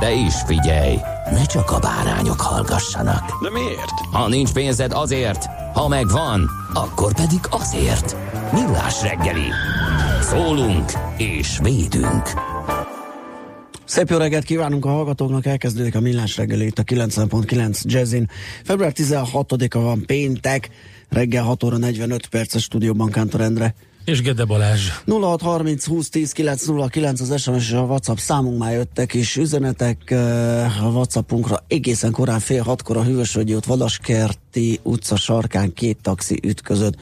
De is figyelj, ne csak a bárányok hallgassanak. De miért? Ha nincs pénzed azért, ha megvan, akkor pedig azért. Millás reggeli. Szólunk és védünk. Szép jó reggelt kívánunk a hallgatóknak, elkezdődik a Millás reggeli itt a 90.9 Jazzin. Február 16-a van péntek, reggel 6 óra 45 perces stúdióban Kántor Endre. És Gede Balázs. 0630 20 10 909 az SMS és a WhatsApp számunk már jöttek is üzenetek a WhatsAppunkra egészen korán fél hatkor a Hűvösvölgyi út Vadaskerti utca sarkán két taxi ütközött.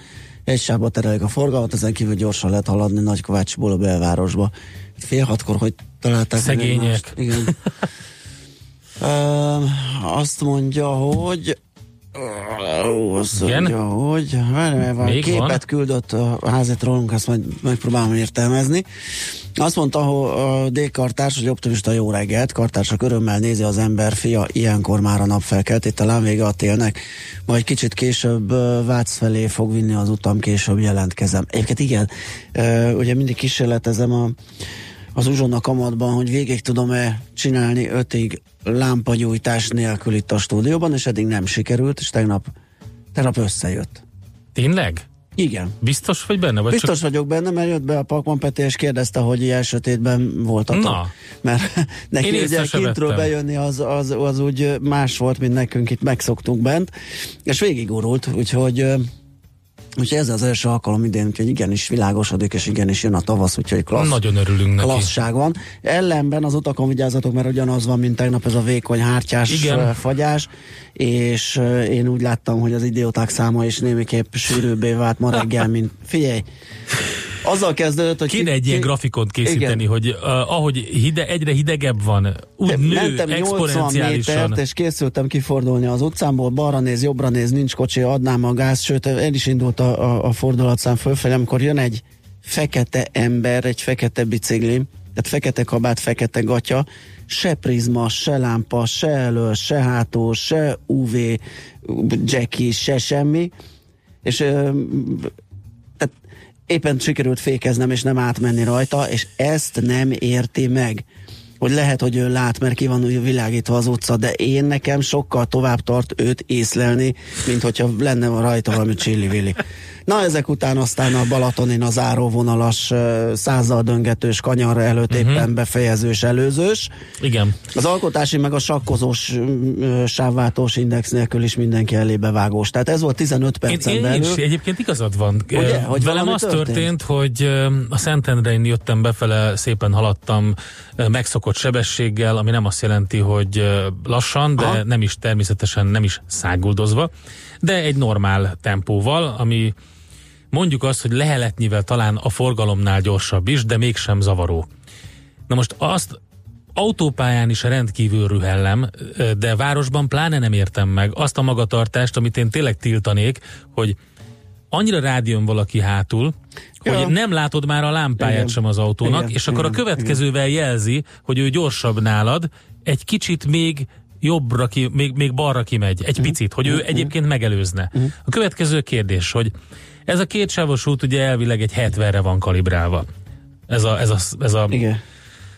Egy sávba terelik a forgalmat, ezen kívül gyorsan lehet haladni Nagykovácsból a belvárosba. Fél hatkor, hogy találták Szegények. Igen. uh, azt mondja, hogy Ó, azt Igen? mondja, hogy várj, van, Még képet van? küldött a házat rólunk, azt majd megpróbálom értelmezni. Azt mondta hogy a D-kartárs, hogy optimista jó reggelt, kartársak örömmel nézi az ember fia, ilyenkor már a nap felkeltét, talán vége a télnek, majd kicsit később Vác felé fog vinni az utam, később jelentkezem. Egyébként igen, ugye mindig kísérletezem a az uzsonna kamatban, hogy végig tudom-e csinálni ötig lámpagyújtás nélkül itt a stúdióban, és eddig nem sikerült, és tegnap, tegnap összejött. Tényleg? Igen. Biztos vagy benne? Vagy Biztos vagyok benne, mert jött be a Pakman Peti, és kérdezte, hogy ilyen sötétben voltatok. Na. Mert neki Én ugye kintről vettem. bejönni az, az, az úgy más volt, mint nekünk itt megszoktunk bent, és végigurult, úgyhogy Úgyhogy ez az első alkalom idén, úgyhogy igenis világosodik, és igenis jön a tavasz, úgyhogy klassz. Nagyon örülünk neki. klasszság van. Ellenben az utakon vigyázzatok, mert ugyanaz van, mint tegnap ez a vékony hártyás Igen. Fagyás, és én úgy láttam, hogy az idióták száma is némiképp sűrűbbé vált ma reggel, mint figyelj, azzal kezdődött, hogy... Kéne egy ilyen grafikont készíteni, Igen. hogy uh, ahogy hide, egyre hidegebb van, úgy nő Mentem 80 exponenciálisan. métert, és készültem kifordulni az utcámból, balra néz, jobbra néz, nincs kocsi, adnám a gáz, sőt, el is indult a, a, a fordulatszám fölfelé, amikor jön egy fekete ember, egy fekete bicikli, tehát fekete kabát, fekete gatya, se prizma, se lámpa, se elől, se hátul, se UV jacki, se semmi, és ö, éppen sikerült fékeznem, és nem átmenni rajta, és ezt nem érti meg hogy lehet, hogy ő lát, mert ki van világítva az utca, de én nekem sokkal tovább tart őt észlelni, mint hogyha lenne rajta valami csillivilli. Na ezek után aztán a Balatonin a záróvonalas ö, százzal döngetős kanyar előtt uh-huh. éppen befejezős, előzős. Igen. Az alkotási meg a sakkozós sávváltós index nélkül is mindenki elébe vágós. Tehát ez volt 15 Én, percen én belül. is, egyébként igazad van. Ugye, hogy Velem az történt, történt? hogy a Szentendrein jöttem befele, szépen haladtam megszokott sebességgel, ami nem azt jelenti, hogy lassan, de Aha. nem is természetesen nem is száguldozva, de egy normál tempóval, ami mondjuk azt, hogy leheletnyivel talán a forgalomnál gyorsabb is, de mégsem zavaró. Na most azt autópályán is rendkívül rühellem, de városban pláne nem értem meg azt a magatartást, amit én tényleg tiltanék, hogy annyira rádión valaki hátul, hogy Ja. nem látod már a lámpáját Igen. sem az autónak, Igen, és akkor a igen, következővel jelzi, hogy ő gyorsabb nálad, egy kicsit még jobbra ki, még, még balra kimegy, egy picit, hogy ő egyébként megelőzne. A következő kérdés, hogy ez a kétsávos út ugye elvileg egy 70-re van kalibrálva. Ez a, ez a, ez a Igen.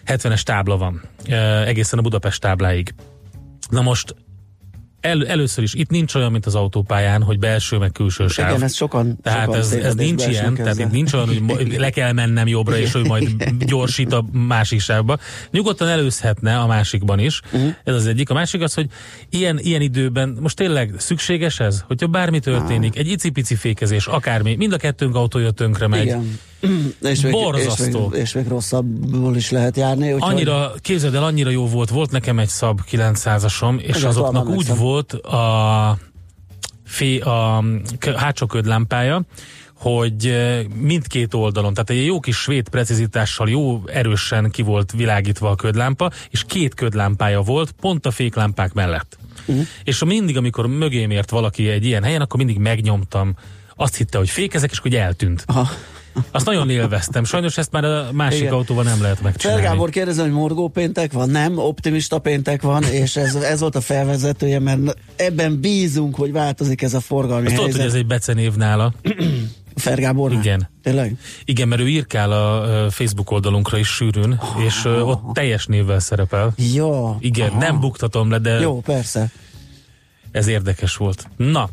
70-es tábla van, e, egészen a Budapest tábláig. Na most El, először is itt nincs olyan, mint az autópályán, hogy belső meg külső sáv. Igen, ez sokan, Tehát sokan ez, ez nincs ilyen, tehát ezzel. itt nincs olyan, hogy le kell mennem jobbra, és hogy majd gyorsít a másik sávba. Nyugodtan előzhetne a másikban is. Uh-huh. Ez az egyik. A másik az, hogy ilyen, ilyen időben most tényleg szükséges ez? Hogyha bármi történik, egy icipici fékezés, akármi, mind a kettőnk autója tönkre megy. Igen. És még, Borzasztó. És még, és még rosszabbul is lehet járni. Úgyhogy Annyira, képzeld el, annyira jó volt, volt nekem egy szab 900-asom, és Igen, azoknak úgy volt a, fé, a hátsó ködlámpája, hogy mindkét oldalon, tehát egy jó kis svéd precizitással jó erősen ki volt világítva a ködlámpa, és két ködlámpája volt pont a féklámpák mellett. Uh-huh. És mindig, amikor mögém ért valaki egy ilyen helyen, akkor mindig megnyomtam, azt hitte, hogy fékezek, és hogy eltűnt. Aha. Azt nagyon élveztem. Sajnos ezt már a másik Igen. autóval nem lehet megcsinálni. Gábor kérdezem, hogy morgó péntek van? Nem, optimista péntek van, és ez, ez volt a felvezetője, mert ebben bízunk, hogy változik ez a forgalmi Azt tudod, helyzet. hogy ez egy becenév nála. Fergábor? Igen. Tényleg? Igen, mert ő írkál a Facebook oldalunkra is sűrűn, és ö, ott teljes névvel szerepel. Jó. Igen, Aha. nem buktatom le, de Jó, persze. ez érdekes volt. Na,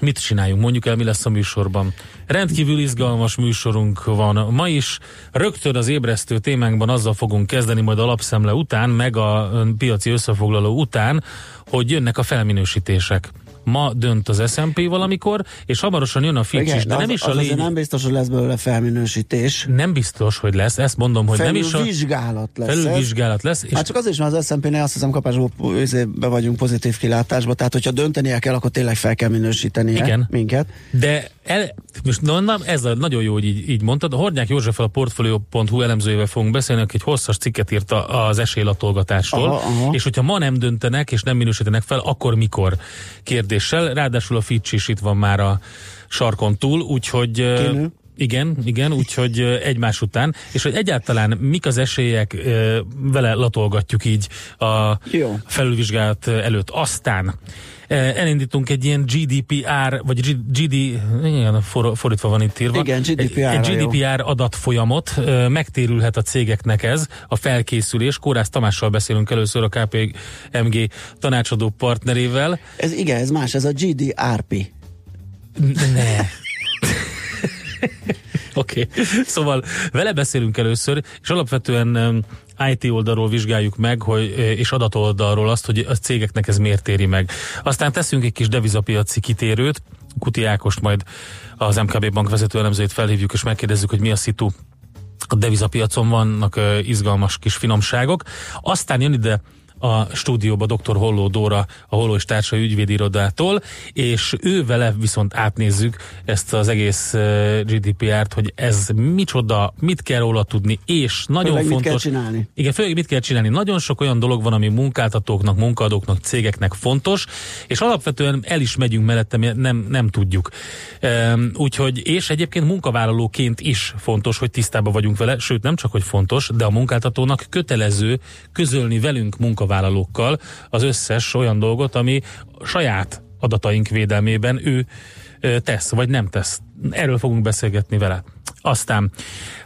mit csináljunk? Mondjuk el, mi lesz a műsorban. Rendkívül izgalmas műsorunk van ma is. Rögtön az ébresztő témánkban azzal fogunk kezdeni majd a lapszemle után, meg a piaci összefoglaló után, hogy jönnek a felminősítések. Ma dönt az S&P valamikor, és hamarosan jön a Fitch is, de az, nem is az a azért lényeg. nem biztos, hogy lesz belőle felminősítés. Nem biztos, hogy lesz, ezt mondom, hogy nem is a Felülvizsgálat lesz felülvizsgálat lesz, és Hát csak azért is, mert az SMP-nél azt hiszem kapásból be vagyunk pozitív kilátásba, tehát hogyha döntenie kell, akkor tényleg fel kell minősítenie Igen. minket. De el, most na, ez a, nagyon jó, hogy így, így mondtad. A Hornyák József a Portfolio.hu elemzőjével fogunk beszélni, aki egy hosszas cikket írt az esélylatolgatásról, Aha, aha. és hogyha ma nem döntenek és nem minősítenek fel, akkor mikor kérdéssel. Ráadásul a Fitch is itt van már a sarkon túl, úgyhogy... Kinő. Igen, igen, úgyhogy egymás után, és hogy egyáltalán mik az esélyek, vele latolgatjuk így a Jó. felülvizsgálat előtt. Aztán elindítunk egy ilyen GDPR, vagy GD, igen, for, fordítva van itt írva. Igen, GDPR-ra, egy GDPR adatfolyamot, eh, megtérülhet a cégeknek ez, a felkészülés. Kórász Tamással beszélünk először a KPMG tanácsadó partnerével. Ez igen, ez más, ez a GDRP. Ne. Oké, okay. szóval vele beszélünk először, és alapvetően um, IT oldalról vizsgáljuk meg, hogy, eh, és adatoldalról azt, hogy a cégeknek ez miért éri meg. Aztán teszünk egy kis devizapiaci kitérőt, Kuti Ákost majd az MKB bank vezető elemzőjét felhívjuk, és megkérdezzük, hogy mi a szitu a devizapiacon vannak ö, izgalmas kis finomságok. Aztán jön ide a stúdióba dr. Holló Dóra, a Holló és Társai ügyvédirodától, és ő vele viszont átnézzük ezt az egész ö, GDPR-t, hogy ez micsoda, mit kell róla tudni, és nagyon Főleg mit fontos... kell csinálni. Igen, főleg mit kell csinálni. Nagyon sok olyan dolog van, ami munkáltatóknak, munkadóknak, cégeknek fontos, és alapvetően el is megyünk mellette, nem, nem tudjuk. Úgyhogy, és egyébként munkavállalóként is fontos, hogy tisztában vagyunk vele, sőt nem csak, hogy fontos, de a munkáltatónak kötelező közölni velünk munkavállalókkal az összes olyan dolgot, ami saját adataink védelmében ő tesz, vagy nem tesz. Erről fogunk beszélgetni vele. Aztán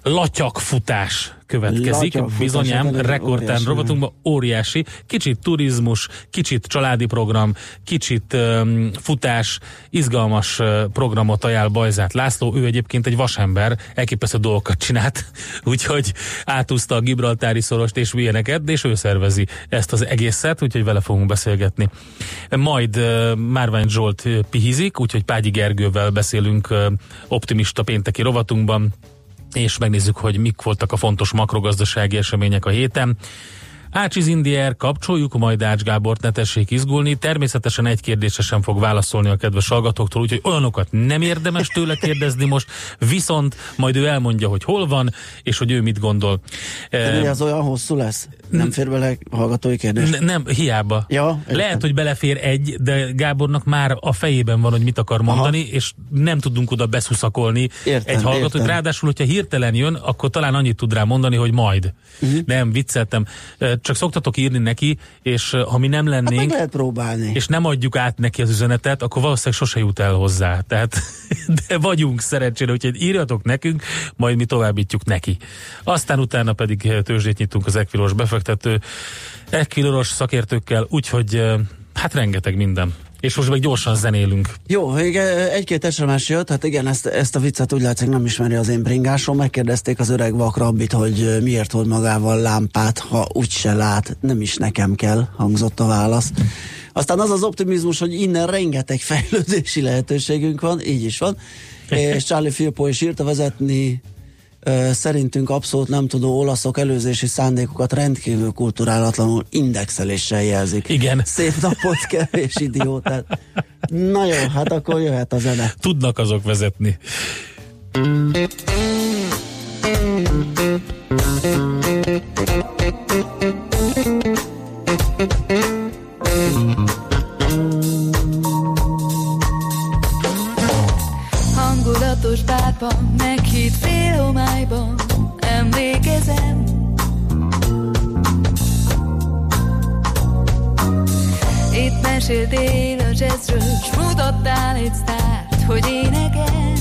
latyakfutás következik, bizonyám, rekordtán óriási. rovatunkban óriási, kicsit turizmus, kicsit családi program, kicsit um, futás, izgalmas uh, programot ajánl Bajzát László, ő egyébként egy vasember, elképesztő dolgokat csinált, úgyhogy átúzta a Gibraltári szorost és ilyeneket, és ő szervezi ezt az egészet, úgyhogy vele fogunk beszélgetni. Majd uh, Márvány Zsolt uh, pihizik, úgyhogy Págyi Gergővel beszélünk uh, optimista pénteki rovatunkban, és megnézzük, hogy mik voltak a fontos makrogazdasági események a héten. Ácsiz Indier, kapcsoljuk majd Ács Gábort, ne tessék izgulni. Természetesen egy kérdésre sem fog válaszolni a kedves hallgatóktól, úgyhogy olyanokat nem érdemes tőle kérdezni most, viszont majd ő elmondja, hogy hol van, és hogy ő mit gondol. De mi az olyan hosszú lesz? Nem fér bele hallgatói kérdés? N- nem, hiába. Ja, értem. Lehet, hogy belefér egy, de Gábornak már a fejében van, hogy mit akar mondani, Aha. és nem tudunk oda beszuszakolni Értem, egy hallgatót. értem. Ráadásul, hogyha hirtelen jön, akkor talán annyit tud rá mondani, hogy majd. Uh-huh. Nem, vicceltem. Csak szoktatok írni neki, és ha mi nem Hát meg lennénk, lehet próbálni. és nem adjuk át neki az üzenetet, akkor valószínűleg sose jut el hozzá. Tehát, de vagyunk szerencsére, úgyhogy írjatok nekünk, majd mi továbbítjuk neki. Aztán utána pedig tőzsdét nyitunk az Equilos befektető, Equilos szakértőkkel, úgyhogy Hát rengeteg minden. És most meg gyorsan zenélünk. Jó, egy-két SMS jött, hát igen, ezt, ezt a viccet úgy látszik nem ismeri az én bringásom. Megkérdezték az öreg vakrabbit, hogy miért hoz magával lámpát, ha úgyse lát, nem is nekem kell, hangzott a válasz. Aztán az az optimizmus, hogy innen rengeteg fejlődési lehetőségünk van, így is van. És Charlie Filpo is írta vezetni szerintünk abszolút nem tudó olaszok előzési szándékokat rendkívül kulturálatlanul indexeléssel jelzik. Igen. Szép napot, kevés idiótát. Na jó, hát akkor jöhet a zene. Tudnak azok vezetni. Hangulatos bárban, meghitt homályban Emlékezem. Itt meséltél a jazzről S mutattál egy sztárt, hogy énekel.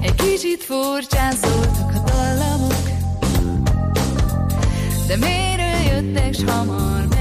Egy kicsit furcsán szóltak a dallamok De miért jöttek, s hamar megfogott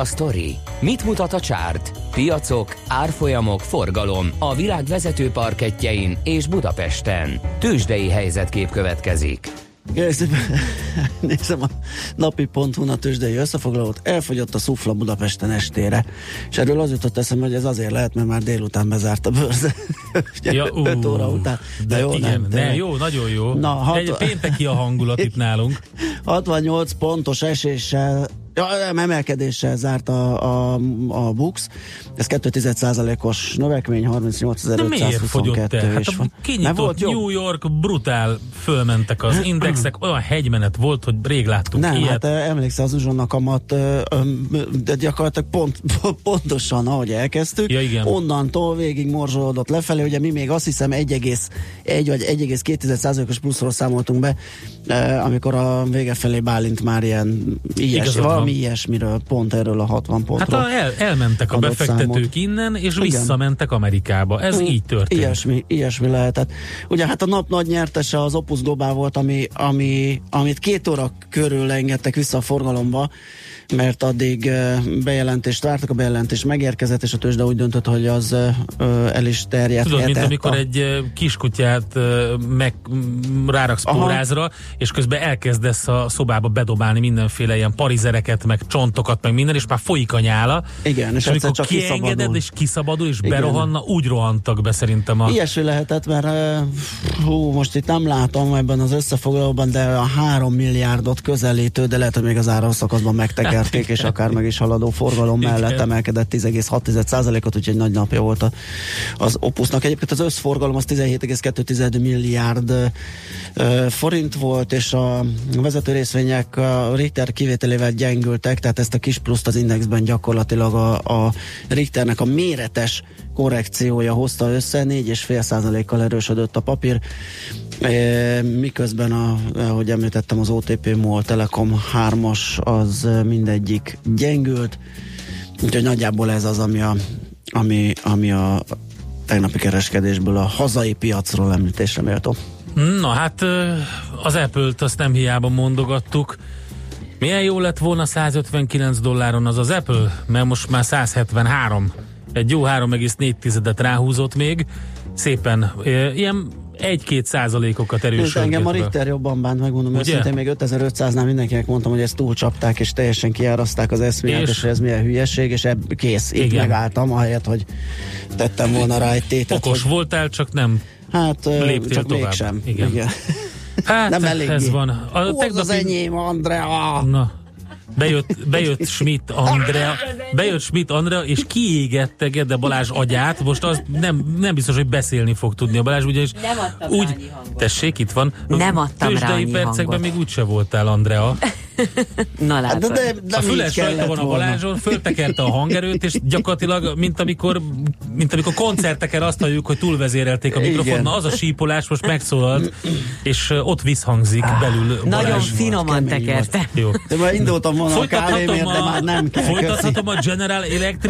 a sztori? Mit mutat a csárt? Piacok, árfolyamok, forgalom a világ vezető parketjein és Budapesten. Tősdei helyzetkép következik. Szépen, nézem a napi ponton a tőzsdei összefoglalót, elfogyott a szufla Budapesten estére, és erről az jutott eszembe, hogy ez azért lehet, mert már délután bezárt a bőrze. Ja, 5 óra után. De, jó, igen, nem, ne, tényleg. jó, nagyon jó. Na, hat- Egy pénteki a hangulat itt nálunk. 68 pontos eséssel Ja, emelkedéssel zárt a, a, a Bux. Ez 2 os növekmény, De miért fogyott 38.522 el? Hát a van. Kinyitott volt. New York brutál fölmentek az indexek, olyan hegymenet volt, hogy rég láttunk Nem, ilyet. hát eh, emlékszel az uzsonna kamat, ö, ö, de gyakorlatilag pont, pontosan, ahogy elkezdtük, Ja, igen. onnantól végig morzsolódott lefelé, ugye mi még azt hiszem 1,1 vagy 1,2 os pluszról számoltunk be, eh, amikor a vége felé Bálint már ilyen ilyes, Igazad valami ilyesmiről, pont erről a 60 Hát pontról. a, el, elmentek a befektetők számot. innen, és Igen. visszamentek Amerikába. Ez így történt. Ilyesmi, ilyesmi lehetett. Ugye hát a nap nagy nyertese az Opus Global volt, ami, ami, amit két óra körül engedtek vissza a forgalomba, mert addig bejelentést vártak, a bejelentés megérkezett, és a tőzsde úgy döntött, hogy az el is terjedt. Tudod, mint amikor egy ö, kiskutyát meg ráraksz pórázra, és közben elkezdesz a szobába bedobálni mindenféle ilyen parizereket, véreket, meg csontokat, meg minden, és már folyik a nyála. Igen, és És amikor csak kiengeded, kiszabadul. és kiszabadul, és Igen. berohanna, úgy rohantak be szerintem a... Ilyesmi lehetett, mert hú, most itt nem látom ebben az összefoglalóban, de a 3 milliárdot közelítő, de lehet, hogy még az áramszakaszban megtekerték, és akár meg is haladó forgalom Igen. mellett emelkedett 10,6%-ot, úgyhogy nagy napja volt a, az Opusnak. Egyébként az összforgalom az 17,2 milliárd forint volt, és a vezető részvények a Richter kivételével gyengültek, tehát ezt a kis pluszt az indexben gyakorlatilag a, a Richternek a méretes korrekciója hozta össze, 4,5%-kal erősödött a papír, e, miközben, a, ahogy említettem, az OTP MOL Telekom 3-as az mindegyik gyengült, úgyhogy nagyjából ez az, ami a, ami, ami a tegnapi kereskedésből a hazai piacról említésre méltó. Na hát az Apple-t azt nem hiába mondogattuk. Milyen jó lett volna 159 dolláron az az Apple, mert most már 173. Egy jó 3,4-et ráhúzott még. Szépen, ilyen 1-2 százalékokat erősödött. engem a Richter jobban bánt, megmondom Ugye? őszintén, még 5500-nál mindenkinek mondtam, hogy ezt túlcsapták, és teljesen kiáraszták az eszmélet, És- és, ez milyen hülyeség, és ebb, kész, így Igen. megálltam, ahelyett, hogy tettem volna rá egy tétet. Okos hogy, voltál, csak nem. Hát, léptél csak tovább. mégsem. Igen. Igen. Hát Nem eléggé. ez van. A Hú, az az tegnapi- enyém, Andrea! Na, bejött, bejött Schmidt Andrea, bejött Schmidt Andrea, és kiégette Gede Balázs agyát, most az nem, nem biztos, hogy beszélni fog tudni a Balázs, ugyanis Nem adtam rá úgy, hangot. tessék, itt van. Nem adtam rá percekben hangot. még úgyse voltál, Andrea. Na Hát, látod. de, de, a nem füles rajta van a. Balázson, föltekerte a hangerőt, és gyakorlatilag, mint amikor, mint amikor koncerteken azt halljuk, hogy túlvezérelték a mikrofon, Igen. na az a sípolás most megszólalt, és ott visszhangzik belül Nagyon finoman tekerte. Jó. De már indultam volna a Folytathatom kávémért, de a, már nem kell. folytathatom a General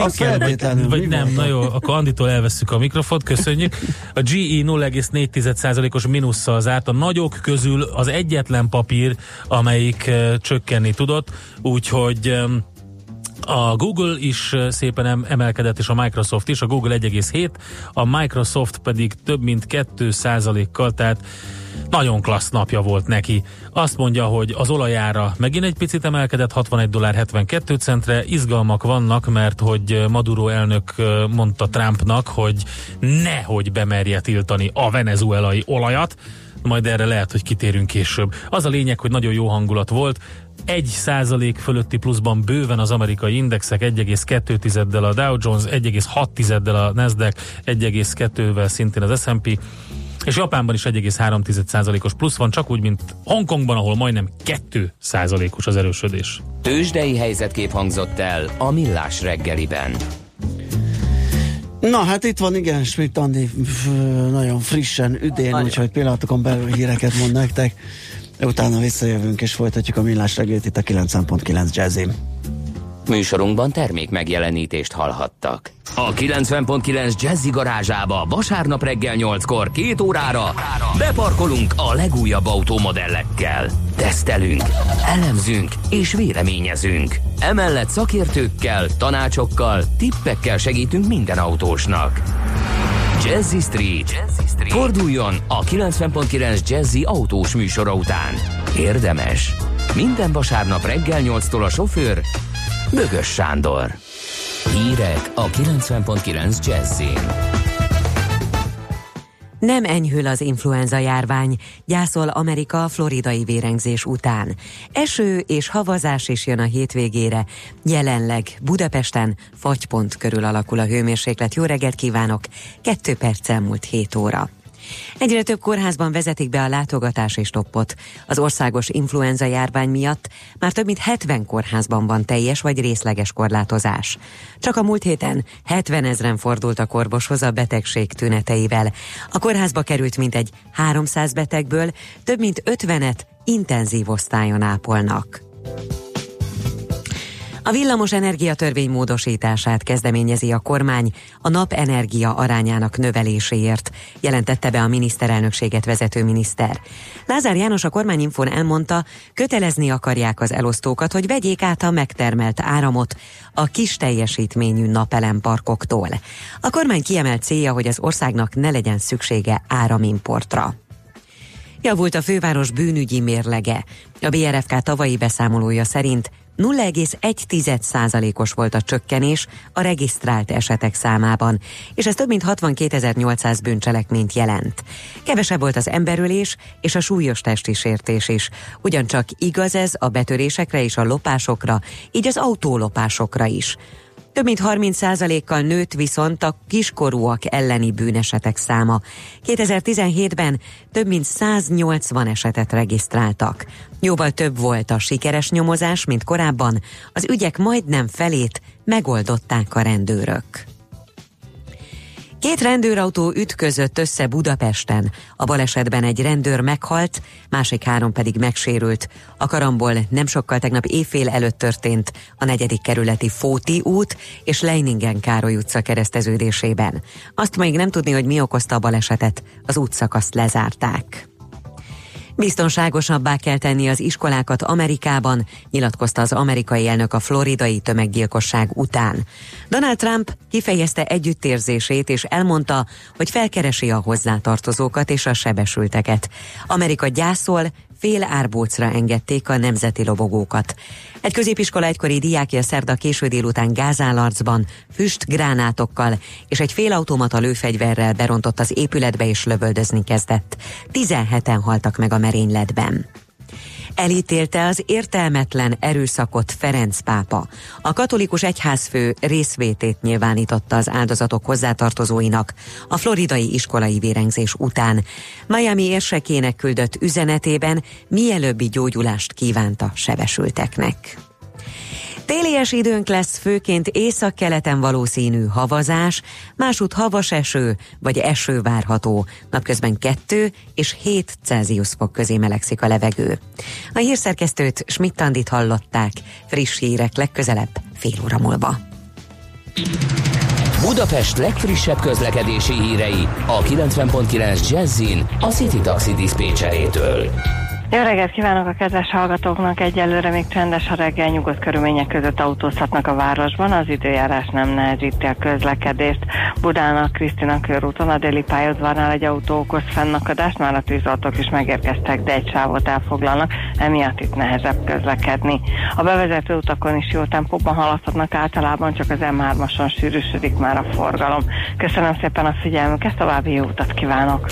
feltétlenül, Vagy, vagy nem? Na jó, akkor Anditól elveszük a mikrofont, köszönjük. A GE 0,4%-os mínusszal zárt. A nagyok közül az egyetlen papír, amelyik uh, csökkenni tudott, úgyhogy a Google is eh, szépen em- emelkedett, és a Microsoft is. A Google 1,7, a Microsoft pedig több mint 2 kal tehát nagyon klassz napja volt neki. Azt mondja, hogy az olajára megint egy picit emelkedett, 61 dollár 72 centre. Izgalmak vannak, mert hogy Maduro elnök eh, mondta Trumpnak, hogy nehogy bemerje tiltani a venezuelai olajat, majd erre lehet, hogy kitérünk később. Az a lényeg, hogy nagyon jó hangulat volt, 1 százalék fölötti pluszban bőven az amerikai indexek, 1,2-del a Dow Jones, 1,6-del a Nasdaq, 1,2-vel szintén az S&P, és Japánban is 1,3 százalékos plusz van, csak úgy, mint Hongkongban, ahol majdnem 2 százalékos az erősödés. Tőzsdei helyzetkép hangzott el a Millás reggeliben. Na hát itt van, igen, Schmidt Andi nagyon frissen, üdén, úgyhogy pillanatokon belül híreket mond nektek. Utána visszajövünk és folytatjuk a millás reggelt itt a 9.9 Jazzim. Műsorunkban termék megjelenítést hallhattak. A 90.9 Jazzy garázsába vasárnap reggel 8-kor két órára beparkolunk a legújabb autómodellekkel. Tesztelünk, elemzünk és véleményezünk. Emellett szakértőkkel, tanácsokkal, tippekkel segítünk minden autósnak. Jazzy Street. Jazzy Street. Forduljon a 90.9 Jazzy autós műsora után. Érdemes. Minden vasárnap reggel 8-tól a sofőr Bögös Sándor. Hírek a 90.9 Jazzin. Nem enyhül az influenza járvány, gyászol Amerika floridai vérengzés után. Eső és havazás is jön a hétvégére. Jelenleg Budapesten fagypont körül alakul a hőmérséklet. Jó reggelt kívánok! Kettő perccel múlt 7 óra. Egyre több kórházban vezetik be a látogatási stoppot. Az országos influenza járvány miatt már több mint 70 kórházban van teljes vagy részleges korlátozás. Csak a múlt héten 70 ezren fordultak orvoshoz a betegség tüneteivel. A kórházba került mintegy 300 betegből, több mint 50-et intenzív osztályon ápolnak. A villamos energiatörvény módosítását kezdeményezi a kormány a napenergia arányának növeléséért, jelentette be a miniszterelnökséget vezető miniszter. Lázár János a kormányinfon elmondta, kötelezni akarják az elosztókat, hogy vegyék át a megtermelt áramot a kis teljesítményű napelemparkoktól. A kormány kiemelt célja, hogy az országnak ne legyen szüksége áramimportra. Javult a főváros bűnügyi mérlege. A BRFK tavalyi beszámolója szerint 0,1%-os volt a csökkenés a regisztrált esetek számában, és ez több mint 62.800 bűncselekményt jelent. Kevesebb volt az emberölés és a súlyos testi sértés is. Ugyancsak igaz ez a betörésekre és a lopásokra, így az autólopásokra is. Több mint 30%-kal nőtt viszont a kiskorúak elleni bűnesetek száma. 2017-ben több mint 180 esetet regisztráltak. Jóval több volt a sikeres nyomozás, mint korábban, az ügyek majdnem felét megoldották a rendőrök. Két rendőrautó ütközött össze Budapesten. A balesetben egy rendőr meghalt, másik három pedig megsérült. A karambol nem sokkal tegnap éjfél előtt történt a negyedik kerületi Fóti út és Leiningen Károly utca kereszteződésében. Azt még nem tudni, hogy mi okozta a balesetet, az útszakaszt lezárták. Biztonságosabbá kell tenni az iskolákat Amerikában, nyilatkozta az amerikai elnök a floridai tömeggyilkosság után. Donald Trump kifejezte együttérzését és elmondta, hogy felkeresi a hozzátartozókat és a sebesülteket. Amerika gyászol, fél árbócra engedték a nemzeti lobogókat. Egy középiskola egykori diákja szerda késő délután gázállarcban, füstgránátokkal és egy félautomata lőfegyverrel berontott az épületbe és lövöldözni kezdett. 17-en haltak meg a merényletben elítélte az értelmetlen erőszakot Ferenc pápa. A katolikus egyházfő részvétét nyilvánította az áldozatok hozzátartozóinak a floridai iskolai vérengzés után. Miami érsekének küldött üzenetében mielőbbi gyógyulást kívánta sebesülteknek. Télies időnk lesz főként észak-keleten valószínű havazás, másút havas eső vagy eső várható. Napközben 2 és 7 Celsius fok közé melegszik a levegő. A hírszerkesztőt Schmidt-Tandit hallották. Friss hírek legközelebb fél óra múlva. Budapest legfrissebb közlekedési hírei a 90.9 Jazzin a City Taxi Dispécsejétől. Jó reggelt kívánok a kedves hallgatóknak! Egyelőre még csendes a reggel, nyugodt körülmények között autózhatnak a városban. Az időjárás nem nehezíti a közlekedést. Budán a Krisztina körúton a déli pályaudvarnál egy autó okoz fennakadást, már a tűzoltók is megérkeztek, de egy sávot elfoglalnak, emiatt itt nehezebb közlekedni. A bevezető utakon is jó tempóban haladhatnak általában, csak az M3-ason sűrűsödik már a forgalom. Köszönöm szépen a figyelmüket, további jó utat kívánok!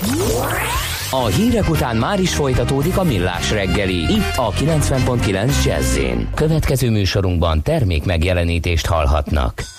A hírek után már is folytatódik a millás reggeli. Itt a 90.9 jazz Következő műsorunkban termék megjelenítést hallhatnak.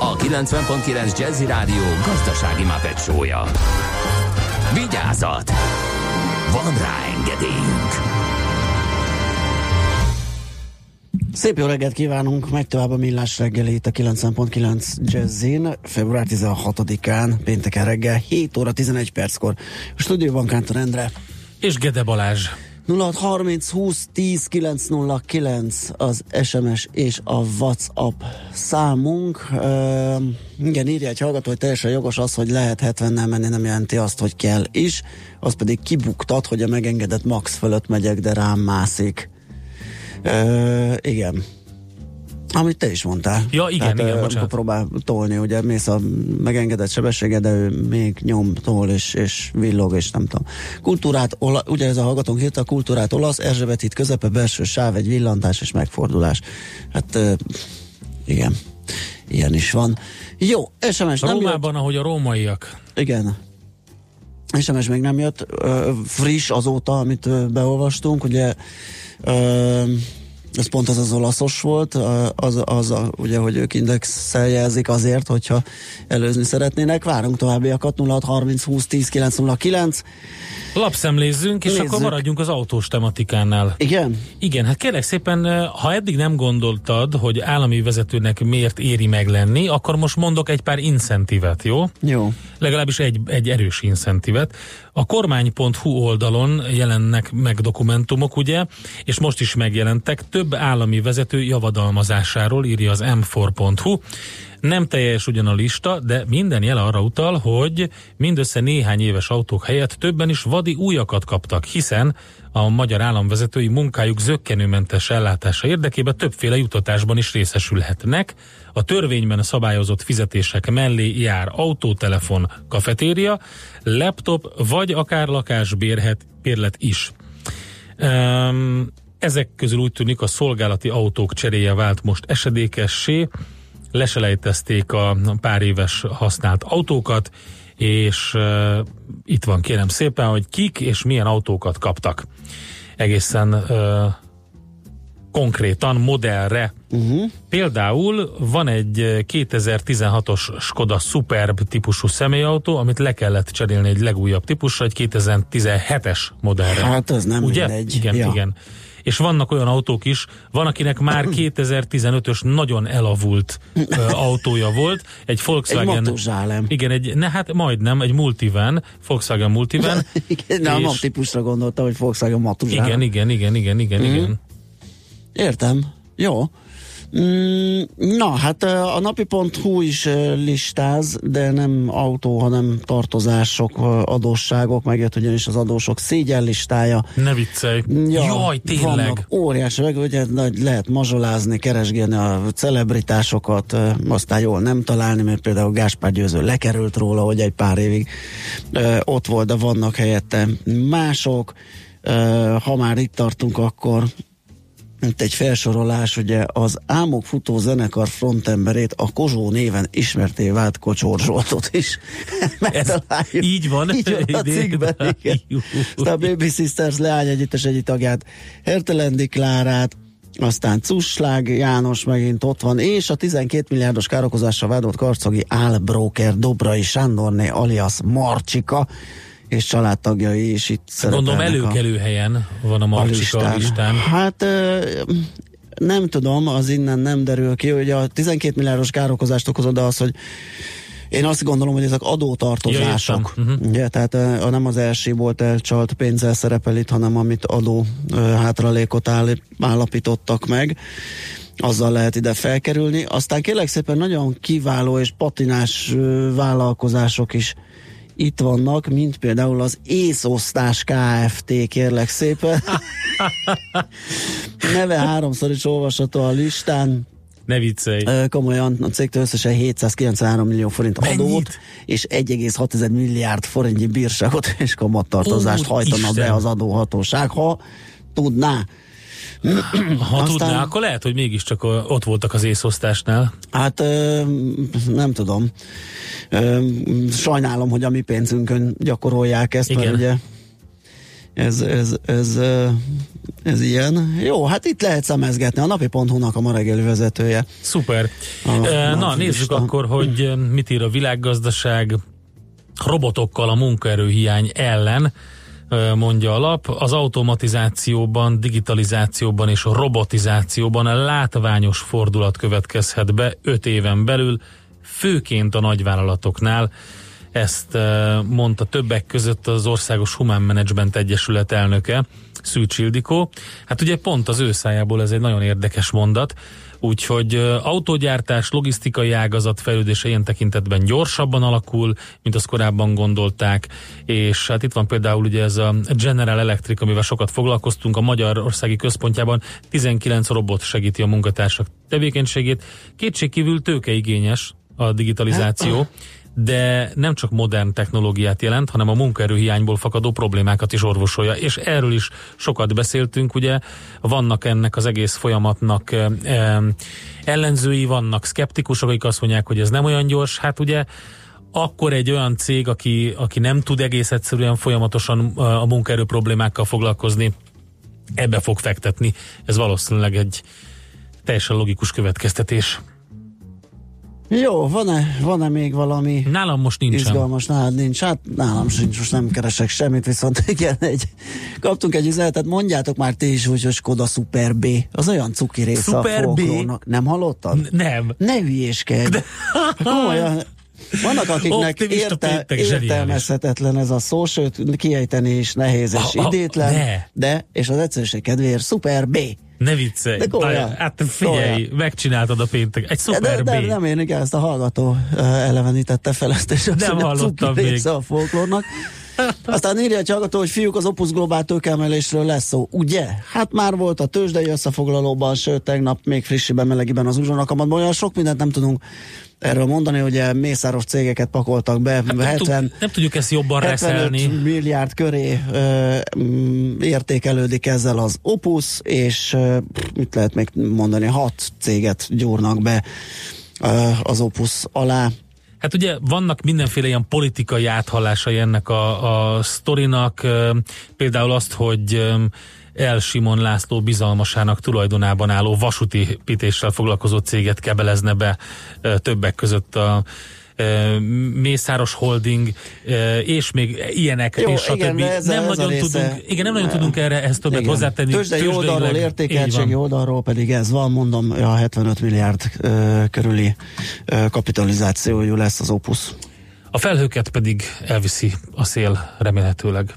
a 90.9 Jazzy Rádió gazdasági mapetsója. Vigyázat! Van rá engedélyünk! Szép jó reggelt kívánunk, megy tovább a millás reggeli itt a 90.9 Jazzin, február 16-án, pénteken reggel, 7 óra 11 perckor. A stúdióban Kántor Endre. És Gede Balázs. 0630 20 10 909 az SMS és a WhatsApp számunk. Uh, igen, írja egy hallgató, hogy teljesen jogos az, hogy lehet 70-nel menni, nem jelenti azt, hogy kell is. Az pedig kibuktat, hogy a megengedett max fölött megyek, de rám mászik. Uh, igen. Amit te is mondtál. Ja, igen, Tehát, igen, bocsánat. próbál tolni, ugye mész a megengedett sebessége, de ő még nyom, tol és, és villog, és nem tudom. Kultúrát, ola, ugye ez a hallgatónk írta, a kultúrát olasz, Erzsébet itt közepe, belső sáv, egy villantás és megfordulás. Hát igen, ilyen is van. Jó, SMS nem jött. Rómában, ahogy a rómaiak. Igen. SMS még nem jött, friss azóta, amit beolvastunk, ugye ez pont az az olaszos volt, az, az a, ugye, hogy ők indexel jelzik azért, hogyha előzni szeretnének. Várunk továbbiakat 0630 20 10 909. Lapszemlézzünk, és Nézzük. akkor maradjunk az autós tematikánál. Igen? Igen, hát kérlek szépen, ha eddig nem gondoltad, hogy állami vezetőnek miért éri meg lenni, akkor most mondok egy pár incentívet, jó? Jó. legalábbis egy, egy erős incentívet. A kormány.hu oldalon jelennek meg dokumentumok, ugye, és most is megjelentek több állami vezető javadalmazásáról, írja az m4.hu. Nem teljes ugyan a lista, de minden jel arra utal, hogy mindössze néhány éves autók helyett többen is vadi újakat kaptak, hiszen a magyar államvezetői munkájuk zöggenőmentes ellátása érdekében többféle jutatásban is részesülhetnek. A törvényben szabályozott fizetések mellé jár autótelefon, kafetéria, laptop vagy akár lakásbérhet, bérlet is. Um, ezek közül úgy tűnik a szolgálati autók cseréje vált most esedékessé, leselejtezték a pár éves használt autókat, és uh, itt van kérem szépen, hogy kik és milyen autókat kaptak. Egészen uh, konkrétan modellre. Uh-huh. Például van egy eh, 2016-os Skoda Superb típusú személyautó, amit le kellett cserélni egy legújabb típusra, egy 2017-es modellre. Hát az nem Ugye? mindegy. Igen, Ja. igen. És vannak olyan autók is, van akinek már 2015-ös nagyon elavult ö, autója volt, egy Volkswagen. Matuzsálem. Igen, egy, ne, hát majdnem, egy multivan, Volkswagen multivan. Igen, nem a és- típusra gondoltam, hogy Volkswagen Matuzsálem. igen, igen, igen, igen, igen, Mhm. igen. Értem. Jó. Mm, na, hát a napi.hu is listáz, de nem autó, hanem tartozások, adósságok, megjött ugyanis az adósok szégyenlistája. Ne viccelj. Jaj, tényleg. Vannak óriási, meg ugye nagy- lehet mazsolázni, keresgélni a celebritásokat, aztán jól nem találni, mert például Gáspár Győző lekerült róla, hogy egy pár évig ott volt, de vannak helyette mások. Ha már itt tartunk, akkor itt egy felsorolás, ugye az Álmok futó zenekar frontemberét, a Kozsó néven ismerté vált Kocsor Zsoltot is megtaláljuk. így van? Így van a cikkben, igen. Aztán a Baby Sisters leány együttes egyik tagját, Hertelendi Klárát, aztán Cuslág János megint ott van, és a 12 milliárdos károkozásra vádolt karcogi álbróker Dobrai Sándorné alias Marcsika, és családtagjai is itt Gondolom szerepelnek a- előkelő helyen van a Marcsika listán. listán. Hát nem tudom, az innen nem derül ki, hogy a 12 milliárdos károkozást okozott, de az, hogy én azt gondolom, hogy ezek adótartozások. Ja. Mhm. Ugye, tehát ö, nem az első volt elcsalt pénzzel szerepel itt, hanem amit adó ö, hátralékot állí, állapítottak meg azzal lehet ide felkerülni. Aztán kérlek szépen nagyon kiváló és patinás ö, vállalkozások is itt vannak, mint például az észosztás Kft. kérlek szépen. Neve háromszor is olvasható a listán. Ne viccelj. Komolyan a cégtől összesen 793 millió forint Mennyit? adót, és 1,6 milliárd forintnyi bírságot és kamattartozást Ó, hajtana Isten. be az adóhatóság, ha tudná. Ha Aztán- tudná, akkor lehet, hogy mégiscsak ott voltak az észosztásnál. Hát nem tudom. Sajnálom, hogy a mi pénzünkön gyakorolják ezt, Igen. mert ugye ez, ez, ez, ez ilyen. Jó, hát itt lehet szemezgetni. A napi.hu-nak a ma reggeli vezetője. Szuper. A- Na, nézzük akkor, hogy mit ír a világgazdaság robotokkal a munkaerőhiány ellen, mondja a lap. Az automatizációban, digitalizációban és robotizációban a látványos fordulat következhet be 5 éven belül, főként a nagyvállalatoknál. Ezt mondta többek között az Országos Humán Management Egyesület elnöke, Szűcs Ildikó. Hát ugye pont az ő szájából ez egy nagyon érdekes mondat, úgyhogy autógyártás, logisztikai ágazat fejlődése ilyen tekintetben gyorsabban alakul, mint azt korábban gondolták, és hát itt van például ugye ez a General Electric, amivel sokat foglalkoztunk, a Magyarországi Központjában 19 robot segíti a munkatársak tevékenységét. Kétségkívül tőkeigényes a digitalizáció, de nem csak modern technológiát jelent, hanem a munkaerőhiányból fakadó problémákat is orvosolja, és erről is sokat beszéltünk, ugye vannak ennek az egész folyamatnak eh, eh, ellenzői, vannak szkeptikusok, akik azt mondják, hogy ez nem olyan gyors, hát ugye akkor egy olyan cég, aki, aki nem tud egész egyszerűen folyamatosan eh, a munkaerő problémákkal foglalkozni, ebbe fog fektetni. Ez valószínűleg egy teljesen logikus következtetés. Jó, van-e, van-e még valami Nálam most nincsen. izgalmas? Nálad nincs. Hát nálam sincs, most nem keresek semmit, viszont igen, egy, kaptunk egy üzenetet, mondjátok már ti is, hogy a Skoda Super B. Az olyan cuki része Super a B? Nem hallottad? N- Nem. Ne hülyéskedj! Komolyan, vannak, akiknek érte, értelmezhetetlen ez a szó, sőt, kiejteni is nehéz és ah, idétlen, ne. de, és az egyszerűség kedvéért, Super B. Ne viccelj. De komolyan. Hát figyelj, Komolyan. megcsináltad a péntek. Egy szuper de, de, B. nem én, igen, ezt a hallgató uh, elevenítette fel ezt, és azt, Nem hallottam még. a folklórnak. Aztán írja egy hallgató, hogy fiúk, az Opus Globál tőkeemelésről lesz szó. Ugye? Hát már volt a tőzsdei összefoglalóban, sőt, tegnap még frissiben, melegiben az uzsonakamatban. Olyan sok mindent nem tudunk erről mondani, ugye mészáros cégeket pakoltak be, Hát nem, 70, tud, nem tudjuk ezt jobban 75 reszelni. milliárd köré ö, mm, értékelődik ezzel az Opus, és ö, mit lehet még mondani, hat céget gyúrnak be ö, az Opus alá. Hát ugye vannak mindenféle ilyen politikai áthallásai ennek a, a sztorinak, például azt, hogy El Simon László bizalmasának tulajdonában álló vasúti építéssel foglalkozó céget kebelezne be többek között a Mészáros Holding, és még ilyenek, Jó, és stb. igen, ez nem ez nagyon része- tudunk, igen, nem nagyon tudunk erre ezt többet Igen. hozzátenni. Tőzsdei Tőzsdeileg- oldalról, értékeltségi oldalról pedig ez van, mondom, a 75 milliárd ö, körüli ö, kapitalizációjú lesz az Opus. A felhőket pedig elviszi a szél remélhetőleg.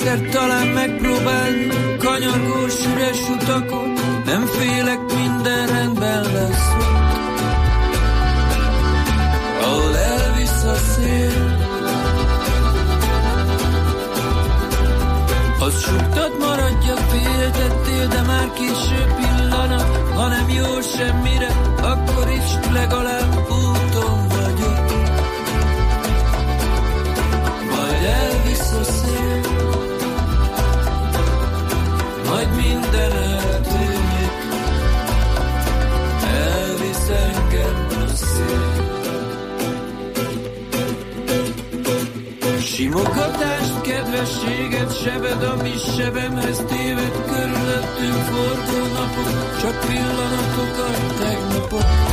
Egyszer talán megpróbálni, kanyargós üres utakon, nem félek, minden rendben lesz. Ahol elvisz a szél, az suktad maradja, féltettél, de már késő pillanat, ha nem jó semmire, sebed, ami sebemhez téved Körülöttünk forgó napok, csak pillanatok a tegnapok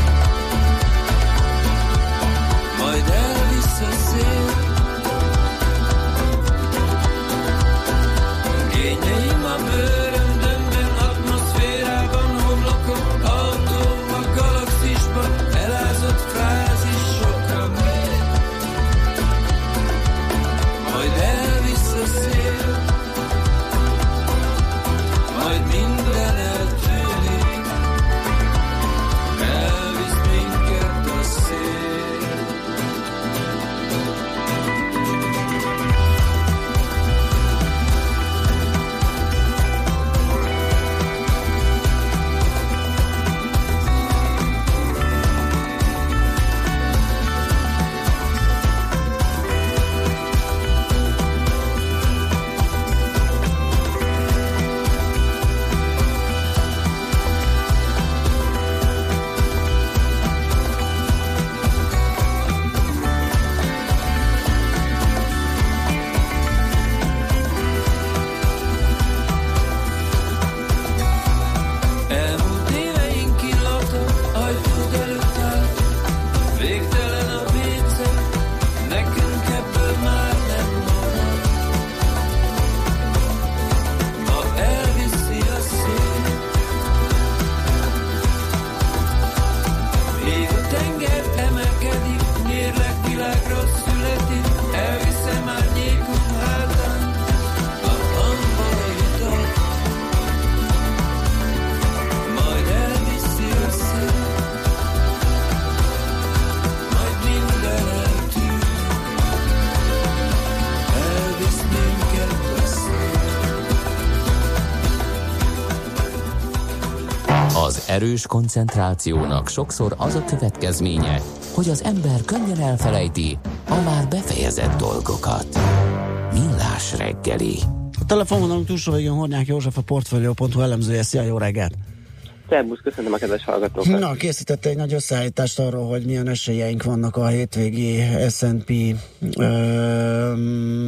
erős koncentrációnak sokszor az a következménye, hogy az ember könnyen elfelejti a már befejezett dolgokat. Millás reggeli. A telefonvonalunk túlsó végén Hornyák József a Portfolio.hu elemzője. Szia, jó reggelt! Szerbusz, köszönöm a kedves hallgatókat. Na, készítette egy nagy összeállítást arról, hogy milyen esélyeink vannak a hétvégi S&P ö,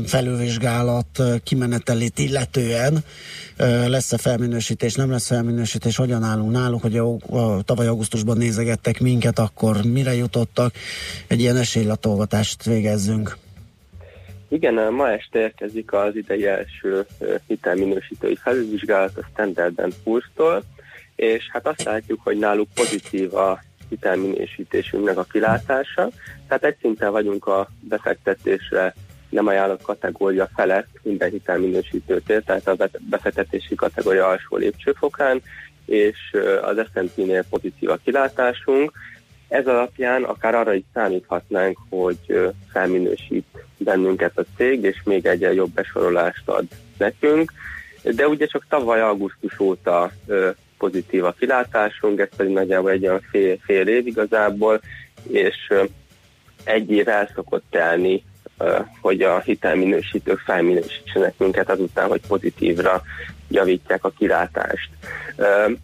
felülvizsgálat kimenetelét illetően. Ö, lesz-e felminősítés, nem lesz felminősítés, hogyan állunk náluk, hogy a, a, tavaly augusztusban nézegettek minket, akkor mire jutottak, egy ilyen esélylatolgatást végezzünk. Igen, ma este érkezik az idei első hitelminősítői felülvizsgálat a Standard Poor's-tól, és hát azt látjuk, hogy náluk pozitív a hitelminősítésünknek a kilátása, tehát egy szinten vagyunk a befektetésre nem ajánlott kategória felett minden hitelminősítőtér, tehát a befektetési kategória alsó lépcsőfokán, és az S&P-nél pozitív a kilátásunk. Ez alapján akár arra is számíthatnánk, hogy felminősít bennünket a cég, és még egy jobb besorolást ad nekünk. De ugye csak tavaly augusztus óta pozitív a kilátásunk, ez pedig nagyjából egy olyan fél, fél év igazából, és egy év el szokott telni, hogy a hitelminősítők felminősítsenek minket azután, hogy pozitívra javítják a kilátást.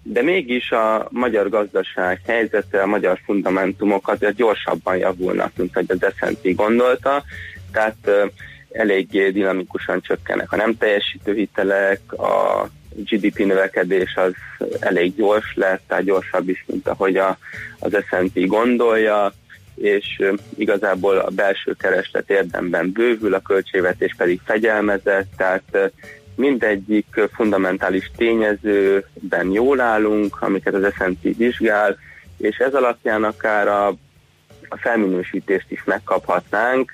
De mégis a magyar gazdaság helyzete, a magyar fundamentumok azért gyorsabban javulnak, mint hogy az S&P gondolta, tehát eléggé dinamikusan csökkennek a nem teljesítő hitelek, a GDP növekedés az elég gyors lett, tehát gyorsabb is, mint ahogy a, az S&P gondolja, és igazából a belső kereslet érdemben bővül, a költségvetés pedig fegyelmezett, tehát mindegyik fundamentális tényezőben jól állunk, amiket az S&P vizsgál, és ez alapján akár a, a felminősítést is megkaphatnánk,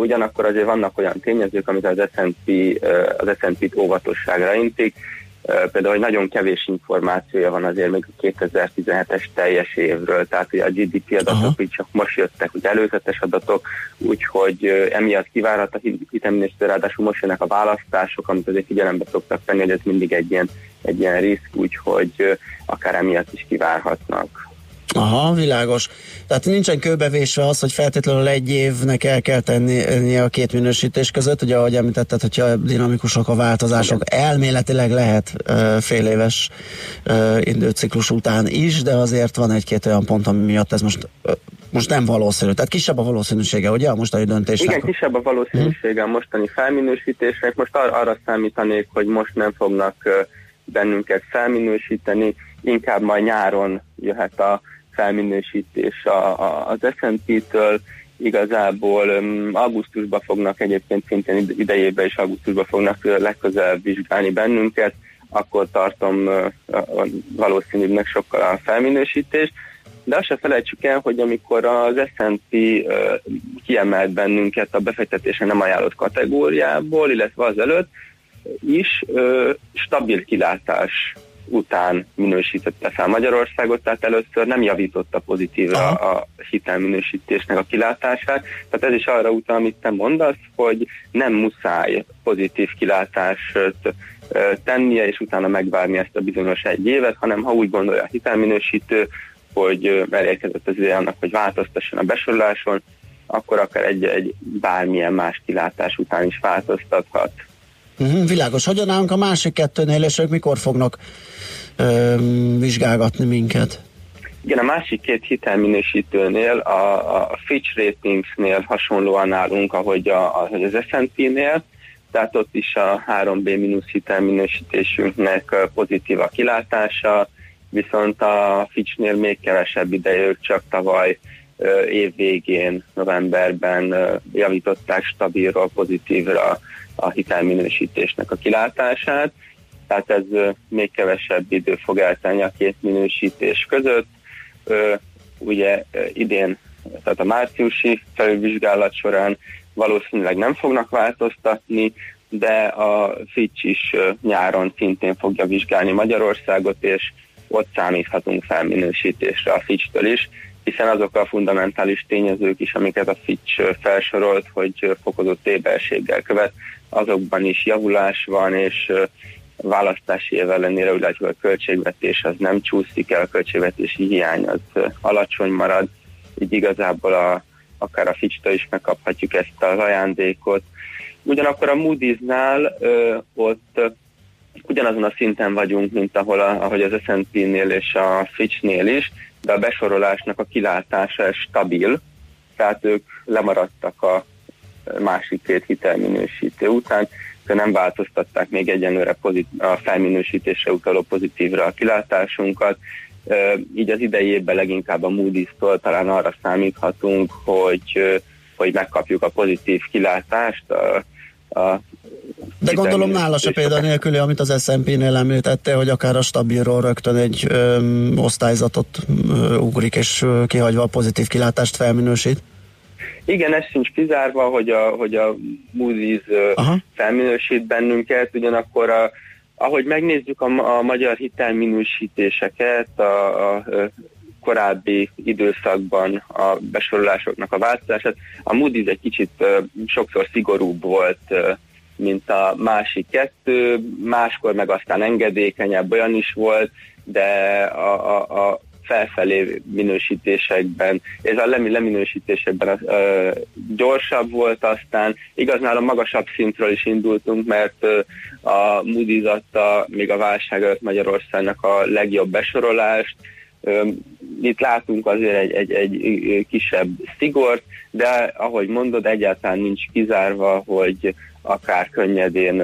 ugyanakkor azért vannak olyan tényezők, amit az S&P, az S&P-t óvatosságra intik, például, hogy nagyon kevés információja van azért még a 2017-es teljes évről, tehát hogy a GDP adatok így csak most jöttek, hogy előzetes adatok, úgyhogy emiatt kivárhat a hitelminiszter, ráadásul most jönnek a választások, amit azért figyelembe szoktak venni, hogy ez mindig egy ilyen, egy ilyen risk, úgyhogy akár emiatt is kivárhatnak. Aha, világos. Tehát nincsen kőbevésve az, hogy feltétlenül egy évnek el kell tenni a két minősítés között, ugye ahogy említetted, hogyha dinamikusak a változások, Igen. elméletileg lehet uh, fél éves időciklus után is, de azért van egy-két olyan pont, ami miatt ez most most nem valószínű. Tehát kisebb a valószínűsége, ugye a mostani döntésnek? Igen, kisebb a valószínűsége a mostani felminősítésnek. Most ar- arra számítanék, hogy most nem fognak bennünket felminősíteni, inkább majd nyáron jöhet a felminősítés a, a, az S&P-től, igazából um, augusztusban fognak egyébként szintén idejében és augusztusban fognak legközelebb vizsgálni bennünket, akkor tartom uh, valószínűbbnek sokkal a felminősítést. De azt se felejtsük el, hogy amikor az S&P uh, kiemelt bennünket a befektetésen nem ajánlott kategóriából, illetve az előtt is uh, stabil kilátás után minősítette fel Magyarországot, tehát először nem javította pozitívra Aha. a hitelminősítésnek a kilátását. Tehát ez is arra utal, amit te mondasz, hogy nem muszáj pozitív kilátást tennie, és utána megvárni ezt a bizonyos egy évet, hanem ha úgy gondolja a hitelminősítő, hogy elérkezett az ideje annak, hogy változtasson a besoroláson, akkor akár egy, egy bármilyen más kilátás után is változtathat. Uh-huh, világos. Hogyan állunk a másik kettőnél, és ők mikor fognak ö, vizsgálgatni minket? Igen, a másik két hitelminősítőnél, a, a Fitch Ratingsnél hasonlóan állunk, ahogy, a, ahogy az S&P-nél, tehát ott is a 3B- hitelminősítésünknek pozitív a kilátása, viszont a Fitchnél még kevesebb ideje, csak tavaly év végén, novemberben javították stabilról pozitívra a hitelminősítésnek a kilátását, tehát ez még kevesebb idő fog eltenni a két minősítés között. Ugye idén, tehát a márciusi felülvizsgálat során valószínűleg nem fognak változtatni, de a Fitch is nyáron szintén fogja vizsgálni Magyarországot, és ott számíthatunk felminősítésre a Fitch-től is, hiszen azok a fundamentális tényezők is, amiket a Fitch felsorolt, hogy fokozott éberséggel követ, azokban is javulás van, és választási év ellenére úgy látjuk, a költségvetés az nem csúszik el, a költségvetési hiány az alacsony marad, így igazából a, akár a Fitch-től is megkaphatjuk ezt az ajándékot. Ugyanakkor a Moody's-nál ö, ott ugyanazon a szinten vagyunk, mint ahol a, ahogy az S&P-nél és a Fitch-nél is, de a besorolásnak a kilátása stabil, tehát ők lemaradtak a másik két hitelminősítő után, de nem változtatták még egyenlőre pozit- a felminősítésre utaló pozitívra a kilátásunkat, így az idei évben leginkább a Moody's-tól talán arra számíthatunk, hogy, hogy megkapjuk a pozitív kilátást, a, a de gondolom nála se példa nélküli, amit az S&P-nél említette, hogy akár a stabilról rögtön egy ö, osztályzatot ö, ugrik, és ö, kihagyva a pozitív kilátást felminősít. Igen, ez sincs kizárva, hogy a, hogy a Moody's Aha. felminősít bennünket, ugyanakkor a, ahogy megnézzük a, a magyar hitelminősítéseket, a, a korábbi időszakban a besorolásoknak a változását, a Moody's egy kicsit sokszor szigorúbb volt, mint a másik kettő, máskor meg aztán engedékenyebb olyan is volt, de a, a, a felfelé minősítésekben, ez a leminősítésekben ö, gyorsabb volt aztán, igazán a magasabb szintről is indultunk, mert ö, a Moody's adta még a válság előtt Magyarországnak a legjobb besorolást, itt látunk azért egy, egy, egy kisebb szigort, de ahogy mondod, egyáltalán nincs kizárva, hogy akár könnyedén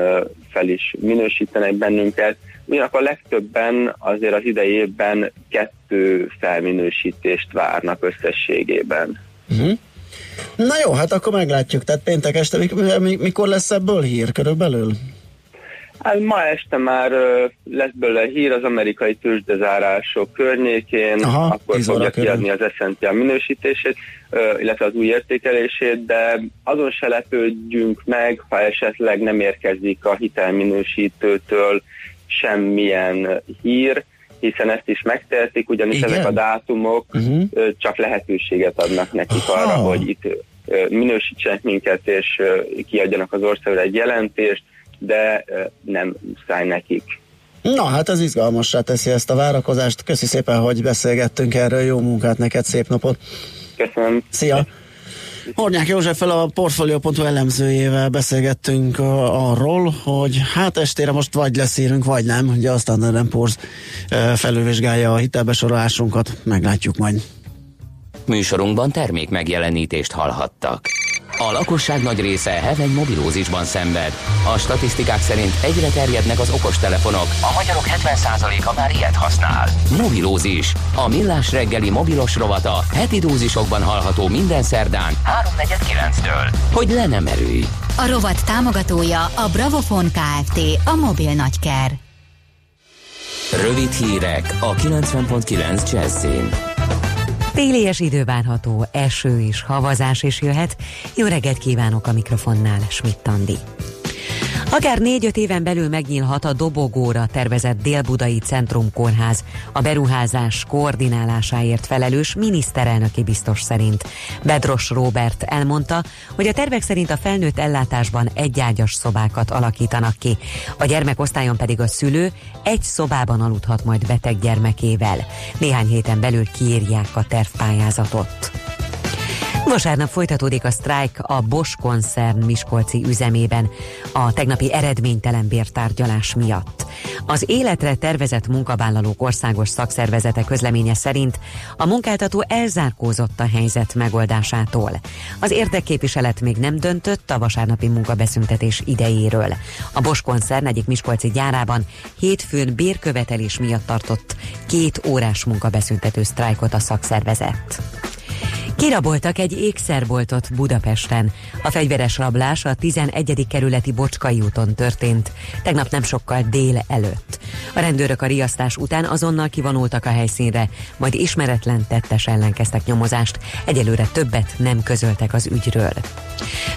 fel is minősítenek bennünket, Ugyanakkor legtöbben azért az idei évben kettő felminősítést várnak összességében. Uh-huh. Na jó, hát akkor meglátjuk. Tehát péntek este, mikor lesz ebből hír körülbelül? Hát ma este már lesz belőle hír az amerikai tőzsdezárások környékén, Aha, akkor fogja kiadni az S&P minősítését, illetve az új értékelését, de azon se lepődjünk meg, ha esetleg nem érkezik a hitelminősítőtől semmilyen hír, hiszen ezt is megtehetik, ugyanis Igen? ezek a dátumok uh-huh. csak lehetőséget adnak nekik Aha. arra, hogy itt minősítsenek minket, és kiadjanak az országra egy jelentést, de nem száj nekik. Na, hát ez izgalmassá teszi ezt a várakozást. Köszi szépen, hogy beszélgettünk erről. Jó munkát neked, szép napot! Köszönöm! Szia! Hornyák Józseffel a Portfolio.hu elemzőjével beszélgettünk arról, hogy hát estére most vagy leszírünk, vagy nem. Ugye a Standard Poor's felülvizsgálja a hitelbesorolásunkat, meglátjuk majd. Műsorunkban termék megjelenítést hallhattak. A lakosság nagy része heveny mobilózisban szenved. A statisztikák szerint egyre terjednek az okostelefonok. A magyarok 70%-a már ilyet használ. Mobilózis. A millás reggeli mobilos rovata heti dózisokban hallható minden szerdán 3.49-től. Hogy le nem erőj. A rovat támogatója a Bravofon Kft. A mobil nagyker. Rövid hírek a 90.9 Jazzin. Télies idő várható, eső és havazás is jöhet. Jó reggelt kívánok a mikrofonnál, Schmidt Andi. Akár négy-öt éven belül megnyílhat a dobogóra tervezett Dél-Budai Centrum Kórház. A beruházás koordinálásáért felelős miniszterelnöki biztos szerint. Bedros Robert elmondta, hogy a tervek szerint a felnőtt ellátásban egyágyas szobákat alakítanak ki. A gyermekosztályon pedig a szülő egy szobában aludhat majd beteg gyermekével. Néhány héten belül kiírják a tervpályázatot. Vasárnap folytatódik a sztrájk a Bosch koncern Miskolci üzemében a tegnapi eredménytelen bértárgyalás miatt. Az életre tervezett munkavállalók országos szakszervezete közleménye szerint a munkáltató elzárkózott a helyzet megoldásától. Az érdekképviselet még nem döntött a vasárnapi munkabeszüntetés idejéről. A Bosch koncern egyik Miskolci gyárában hétfőn bérkövetelés miatt tartott két órás munkabeszüntető sztrájkot a szakszervezet. Kiraboltak egy ékszerboltot Budapesten. A fegyveres rablás a 11. kerületi Bocskai úton történt, tegnap nem sokkal dél előtt. A rendőrök a riasztás után azonnal kivonultak a helyszínre, majd ismeretlen tettes ellen kezdtek nyomozást, egyelőre többet nem közöltek az ügyről.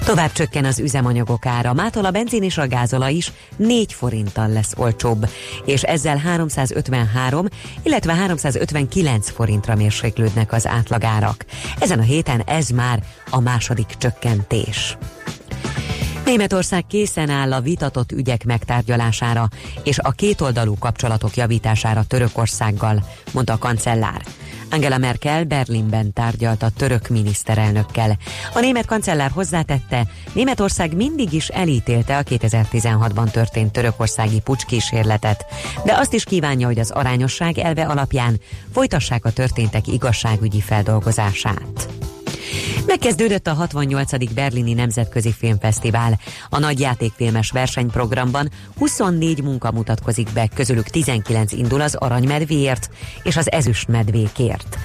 Tovább csökken az üzemanyagok ára, mától a benzin és a gázola is 4 forinttal lesz olcsóbb, és ezzel 353, illetve 359 forintra mérséklődnek az átlagárak. Ezen a héten ez már a második csökkentés. Németország készen áll a vitatott ügyek megtárgyalására és a kétoldalú kapcsolatok javítására Törökországgal, mondta a kancellár. Angela Merkel Berlinben tárgyalt a török miniszterelnökkel. A német kancellár hozzátette, Németország mindig is elítélte a 2016-ban történt törökországi pucskísérletet, de azt is kívánja, hogy az arányosság elve alapján folytassák a történtek igazságügyi feldolgozását. Megkezdődött a 68. Berlini Nemzetközi Filmfesztivál. A nagy játékfilmes versenyprogramban 24 munka mutatkozik be, közülük 19 indul az aranymedvéért és az ezüstmedvékért.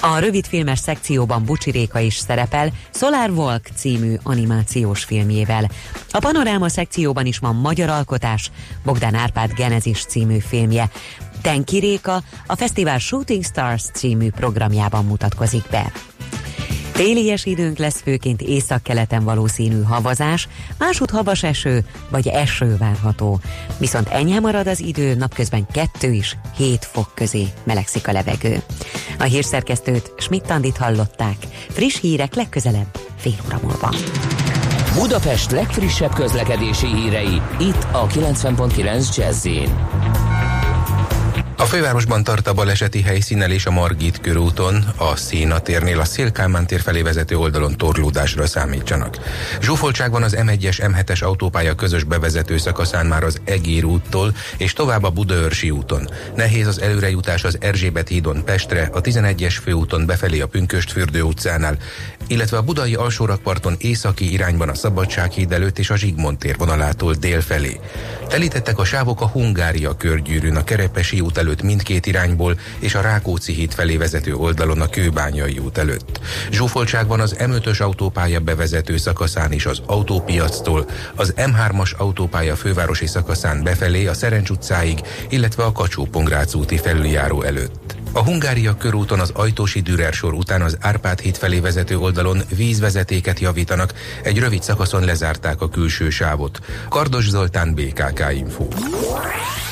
A rövidfilmes szekcióban Bucsi Réka is szerepel Solar Walk című animációs filmjével. A panoráma szekcióban is van magyar alkotás, Bogdán Árpád Genezis című filmje. Tenki Réka a fesztivál Shooting Stars című programjában mutatkozik be. Télies időnk lesz főként északkeleten valószínű havazás, másút havas eső vagy eső várható. Viszont enyhe marad az idő, napközben 2 is 7 fok közé melegszik a levegő. A hírszerkesztőt Schmidt-Tandit hallották. Friss hírek legközelebb fél óra múlva. Budapest legfrissebb közlekedési hírei itt a 90.9 jazz a fővárosban tart a baleseti helyszínen és a Margit körúton, a Széna térnél a Szélkámán tér felé vezető oldalon torlódásra számítsanak. Zsúfoltság van az M1-es M7-es autópálya közös bevezető szakaszán már az Egér úttól és tovább a Budaörsi úton. Nehéz az előrejutás az Erzsébet hídon Pestre, a 11-es főúton befelé a Pünköst fürdő utcánál, illetve a budai alsórakparton északi irányban a Szabadsághíd előtt és a Zsigmond tér vonalától dél felé. Telítettek a sávok a Hungária körgyűrűn, a Kerepesi út előtt mindkét irányból és a Rákóczi híd felé vezető oldalon a Kőbányai út előtt. Zsúfoltság van az M5-ös autópálya bevezető szakaszán is az autópiactól, az M3-as autópálya fővárosi szakaszán befelé a Szerencs utcáig, illetve a kacsó úti felüljáró előtt. A Hungária körúton az Ajtósi Dürer sor után az Árpád híd felé vezető oldalon vízvezetéket javítanak, egy rövid szakaszon lezárták a külső sávot. Kardos Zoltán BKK Info.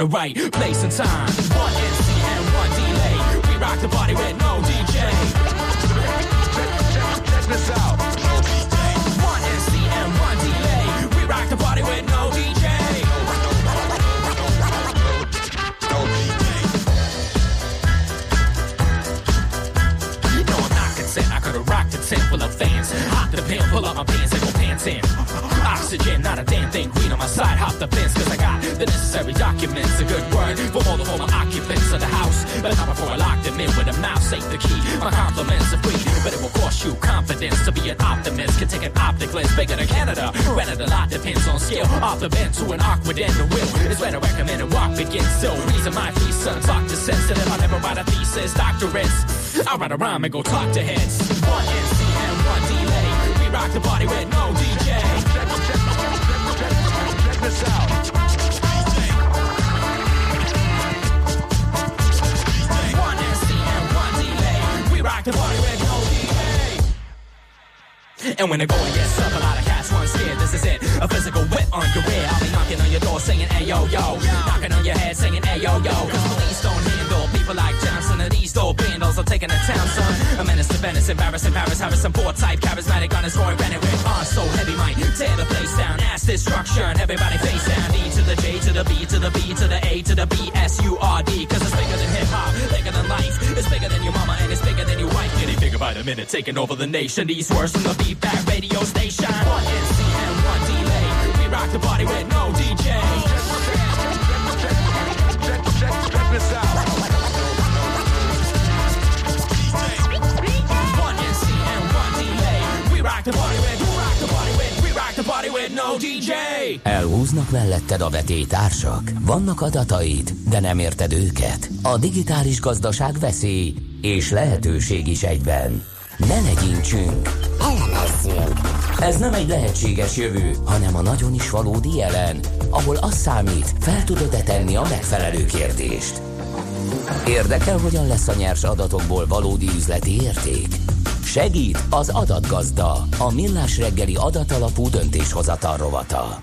The right place and time. One NC and one delay. We rock the body with no DJ. Check. One and one delay. We rock the party with no DJ. You know I'm not content. I could've rocked a tent full of fans. Hop the pen, pull up my pants and in. Oxygen, not a damn thing. Green on my side, hop the fence, cause I got the necessary documents. A good word for all the former occupants of the house. But not before I lock them in with a mouse, safe the key. My compliments are free, but it will cost you confidence to be an optimist. Can take an optic lens bigger than Canada. Granted, a lot depends on skill. Off the bend to an awkward end, the will is where to recommend and walk begins. So, reason my three sons to sensitive. I never write a thesis, doctorates. I write a rhyme and go talk to heads. One rock the party with no DJ this out. One NC and one delay. We rock the party with no delay. And when the going gets up, a lot of cats want scared. This is it, a physical whip on your rear. I'll be knocking on your door saying, hey yo yo, knocking on your head saying, hey yo yo. Cause police don't handle people like these Four bandals are taking the town, son. A menace to Venice, embarrassing Paris, Harrison, four type, charismatic on his scoring Bennett with on so heavy, might tear the place down. Ass destruction, everybody face down. D to the J to the B to the B to the A to the B S U R D. Cause it's bigger than hip hop, bigger than life. It's bigger than your mama and it's bigger than your wife. Getting bigger by the minute, taking over the nation. These words from the feedback radio station. One NC and one delay. We rock the party with no DJ. Check, check, check, check, check, check, Check this out. Elhúznak melletted a vetétársak? Vannak adataid, de nem érted őket? A digitális gazdaság veszély és lehetőség is egyben. Ne legyintsünk, elemezzünk. Ez nem egy lehetséges jövő, hanem a nagyon is valódi jelen, ahol az számít, fel tudod-e tenni a megfelelő kérdést. Érdekel, hogyan lesz a nyers adatokból valódi üzleti érték? Segít az adatgazda, a millás reggeli adatalapú döntéshozatal rovata.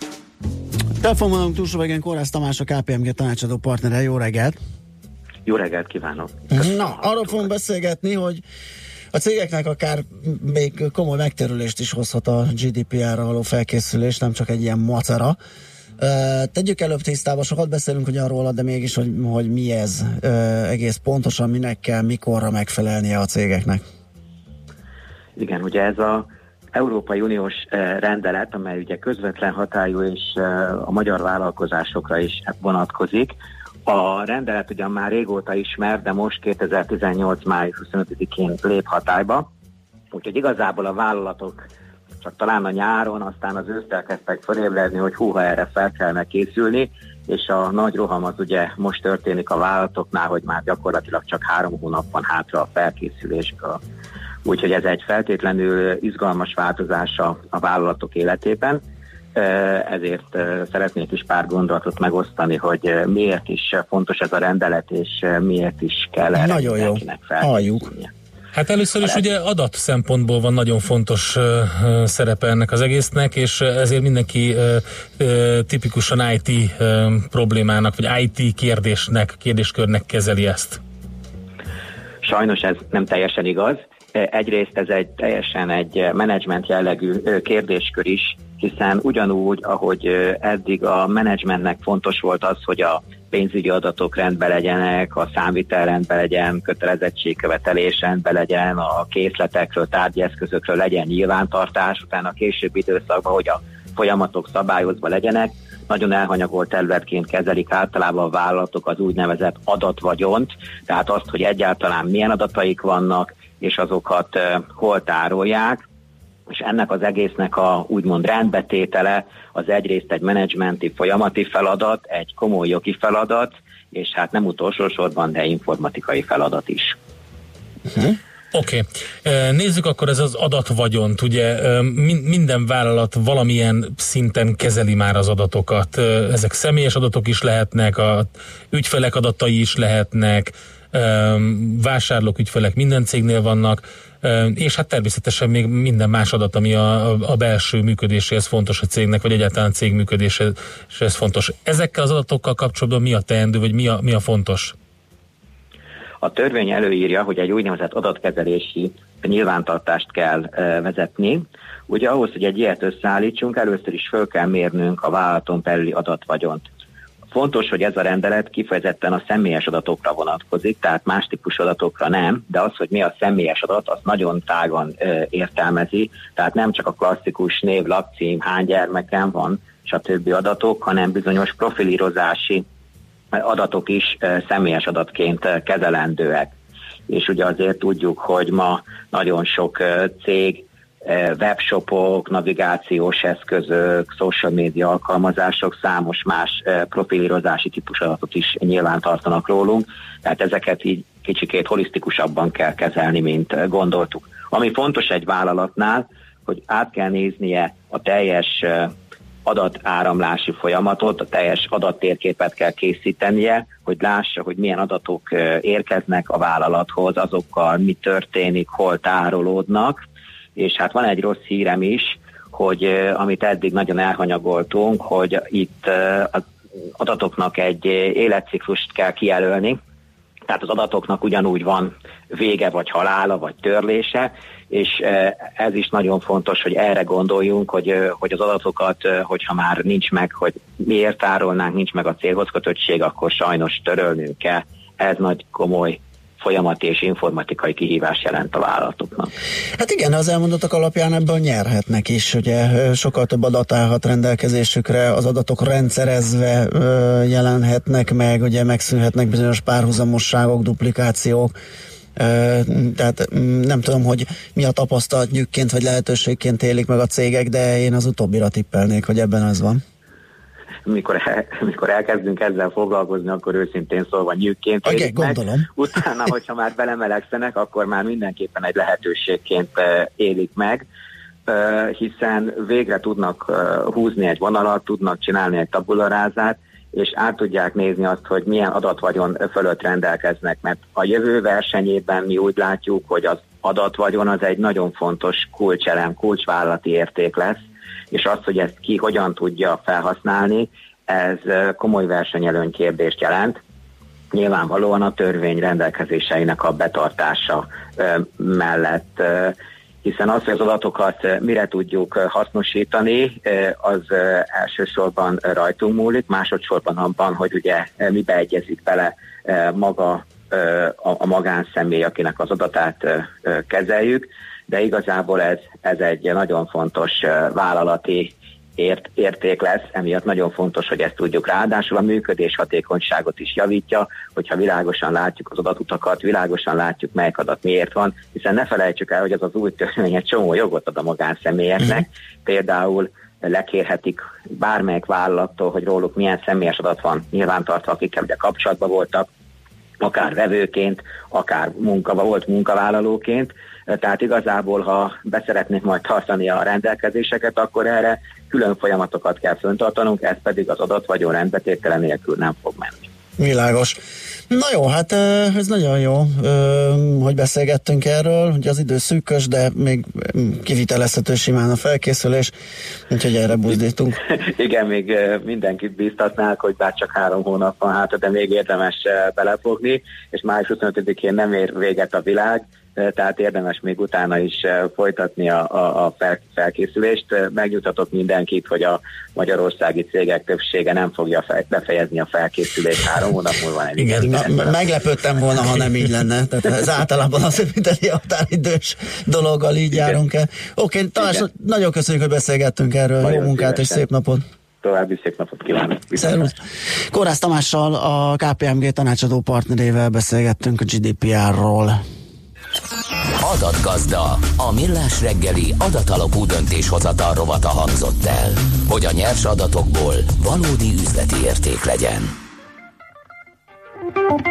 Telefonvonalunk túlsó végén Kórász Tamás, a KPMG tanácsadó partnere. Jó reggelt! Jó reggelt kívánok! Na, arról fogunk beszélgetni, hogy a cégeknek akár még komoly megterülést is hozhat a GDPR-ra való felkészülés, nem csak egy ilyen macera. Uh, tegyük előbb tisztába, sokat beszélünk ugyan róla, de mégis, hogy, hogy mi ez uh, egész pontosan, minek kell, mikorra megfelelnie a cégeknek. Igen, ugye ez a Európai Uniós eh, rendelet, amely ugye közvetlen hatályú és eh, a magyar vállalkozásokra is vonatkozik. A rendelet ugyan már régóta ismer, de most 2018. május 25-én lép hatályba, úgyhogy igazából a vállalatok csak talán a nyáron, aztán az ősztel kezdtek felébredni, hogy húha erre fel kellene készülni, és a nagy roham az ugye most történik a vállalatoknál, hogy már gyakorlatilag csak három hónap van hátra a felkészülés. Úgyhogy ez egy feltétlenül izgalmas változása a vállalatok életében. Ezért szeretnék is pár gondolatot megosztani, hogy miért is fontos ez a rendelet, és miért is kell erre Nagyon jó, halljuk. Hát először is ugye adat szempontból van nagyon fontos uh, szerepe ennek az egésznek, és ezért mindenki uh, uh, tipikusan IT uh, problémának, vagy IT kérdésnek, kérdéskörnek kezeli ezt. Sajnos ez nem teljesen igaz. Egyrészt ez egy teljesen egy menedzsment jellegű kérdéskör is, hiszen ugyanúgy, ahogy eddig a menedzsmentnek fontos volt az, hogy a pénzügyi adatok rendben legyenek, a számvitel rendben legyen, kötelezettségkövetelés rendben legyen, a készletekről, tárgyi eszközökről legyen nyilvántartás, utána a későbbi időszakban, hogy a folyamatok szabályozva legyenek. Nagyon elhanyagolt területként kezelik általában a vállalatok az úgynevezett adatvagyont, tehát azt, hogy egyáltalán milyen adataik vannak, és azokat uh, hol tárolják, és ennek az egésznek a úgymond rendbetétele az egyrészt egy menedzsmenti folyamati feladat, egy komoly jogi feladat, és hát nem utolsó sorban, de informatikai feladat is. Uh-huh. Oké, okay. nézzük akkor ez az adatvagyont. Ugye minden vállalat valamilyen szinten kezeli már az adatokat. Ezek személyes adatok is lehetnek, a ügyfelek adatai is lehetnek, vásárlók, ügyfelek minden cégnél vannak, és hát természetesen még minden más adat, ami a, a belső működéséhez fontos a cégnek, vagy egyáltalán a cég működéséhez fontos. Ezekkel az adatokkal kapcsolatban mi a teendő, vagy mi a, mi a fontos? A törvény előírja, hogy egy úgynevezett adatkezelési nyilvántartást kell vezetni. Ugye ahhoz, hogy egy ilyet összeállítsunk, először is föl kell mérnünk a vállalaton belüli adatvagyont. Fontos, hogy ez a rendelet kifejezetten a személyes adatokra vonatkozik, tehát más típusú adatokra nem, de az, hogy mi a személyes adat, az nagyon tágan ö, értelmezi, tehát nem csak a klasszikus név, lakcím, hány gyermekem van, stb. adatok, hanem bizonyos profilírozási adatok is ö, személyes adatként kezelendőek. És ugye azért tudjuk, hogy ma nagyon sok ö, cég webshopok, navigációs eszközök, social media alkalmazások, számos más profilírozási típus adatot is nyilván tartanak rólunk, tehát ezeket így kicsikét holisztikusabban kell kezelni, mint gondoltuk. Ami fontos egy vállalatnál, hogy át kell néznie a teljes adatáramlási folyamatot, a teljes adattérképet kell készítenie, hogy lássa, hogy milyen adatok érkeznek a vállalathoz, azokkal mi történik, hol tárolódnak, és hát van egy rossz hírem is, hogy amit eddig nagyon elhanyagoltunk, hogy itt az adatoknak egy életciklust kell kijelölni, Tehát az adatoknak ugyanúgy van vége, vagy halála, vagy törlése, és ez is nagyon fontos, hogy erre gondoljunk, hogy, hogy az adatokat, hogyha már nincs meg, hogy miért tárolnánk, nincs meg a célhoz kötöttség, akkor sajnos törölnünk kell. Ez nagy komoly folyamat és informatikai kihívás jelent a vállalatoknak. Hát igen, az elmondottak alapján ebből nyerhetnek is, ugye sokkal több adat állhat rendelkezésükre, az adatok rendszerezve jelenhetnek meg, ugye megszűnhetnek bizonyos párhuzamosságok, duplikációk, tehát nem tudom, hogy mi a tapasztalatnyükként vagy lehetőségként élik meg a cégek, de én az utóbbira tippelnék, hogy ebben az van mikor, el, mikor elkezdünk ezzel foglalkozni, akkor őszintén szólva nyűkként élik okay, meg. Utána, hogyha már belemelegszenek, akkor már mindenképpen egy lehetőségként eh, élik meg, eh, hiszen végre tudnak húzni egy vonalat, tudnak csinálni egy tabularázát, és át tudják nézni azt, hogy milyen adatvagyon fölött rendelkeznek, mert a jövő versenyében mi úgy látjuk, hogy az adatvagyon az egy nagyon fontos kulcselem, kulcsvállalati érték lesz, és az, hogy ezt ki hogyan tudja felhasználni, ez komoly versenyelőny kérdést jelent. Nyilvánvalóan a törvény rendelkezéseinek a betartása mellett hiszen az, hogy az adatokat mire tudjuk hasznosítani, az elsősorban rajtunk múlik, másodszorban abban, hogy ugye mi beegyezik bele maga a magánszemély, akinek az adatát kezeljük, de igazából ez, ez egy nagyon fontos vállalati ért, érték lesz, emiatt nagyon fontos, hogy ezt tudjuk. Ráadásul a működés hatékonyságot is javítja, hogyha világosan látjuk az adatutakat, világosan látjuk, melyik adat miért van, hiszen ne felejtsük el, hogy az az új törvény egy csomó jogot ad a magánszemélyeknek, mm-hmm. például lekérhetik bármelyik vállalattól, hogy róluk milyen személyes adat van nyilvántartva, akikkel ugye kapcsolatban voltak, akár vevőként, akár munka, volt munkavállalóként, tehát igazából, ha beszeretnék majd tartani a rendelkezéseket, akkor erre külön folyamatokat kell föntartanunk, ez pedig az adat vagyon rendbetétele nélkül nem fog menni. Világos. Na jó, hát ez nagyon jó, hogy beszélgettünk erről, hogy az idő szűkös, de még kivitelezhető simán a felkészülés, úgyhogy erre buzdítunk. Igen, még mindenkit bíztatnák, hogy bár csak három hónap van hát, de még érdemes belefogni, és május 25-én nem ér véget a világ, tehát érdemes még utána is folytatni a, a, a fel, felkészülést. Megnyugtatok mindenkit, hogy a magyarországi cégek többsége nem fogja fel, befejezni a felkészülést három hónap múlva. Igen, na, meglepődtem volna, ha nem így lenne. Tehát ez általában az egy határidős dologgal így Igen. járunk el. Oké, okay, Tamás, nagyon köszönjük, hogy beszélgettünk erről. Nagyon Jó munkát szívesen. és szép napot! további szép napot kívánok. Szervusz. Korász Tamással, a KPMG tanácsadó partnerével beszélgettünk a GDPR-ról. Adatgazda, a millás reggeli adatalapú döntéshozatal rovata hangzott el, hogy a nyers adatokból valódi üzleti érték legyen. Thank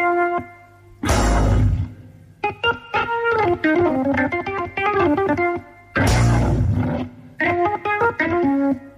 you.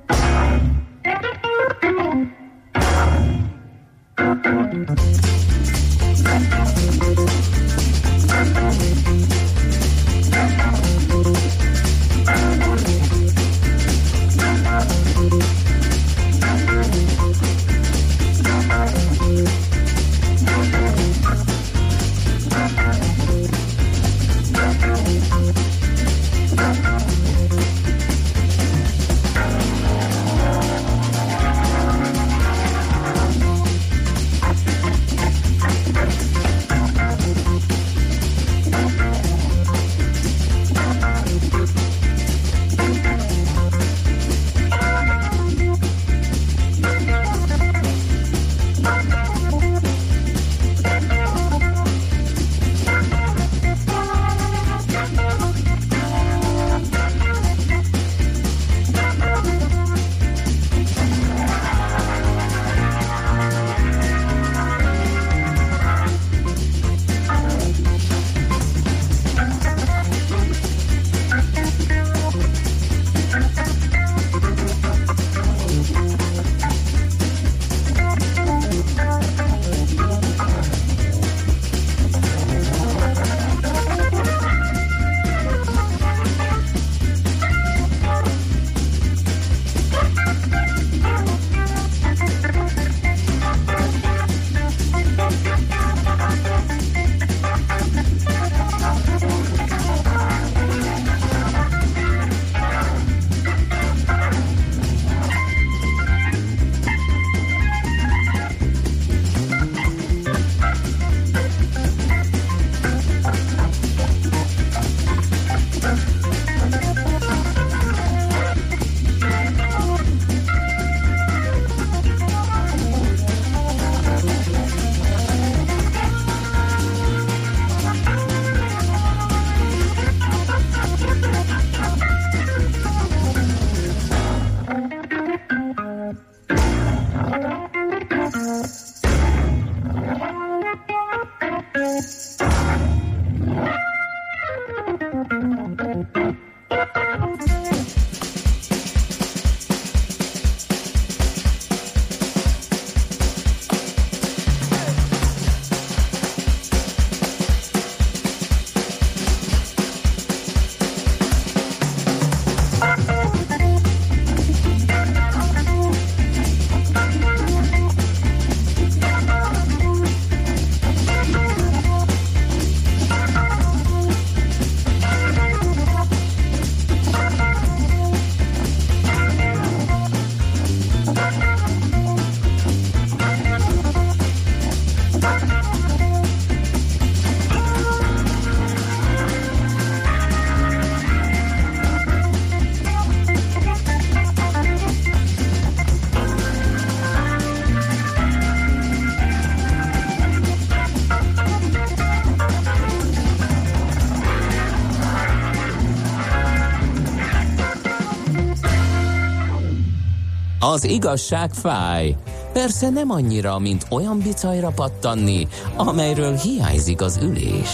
Az igazság fáj. Persze nem annyira, mint olyan bicajra pattanni, amelyről hiányzik az ülés.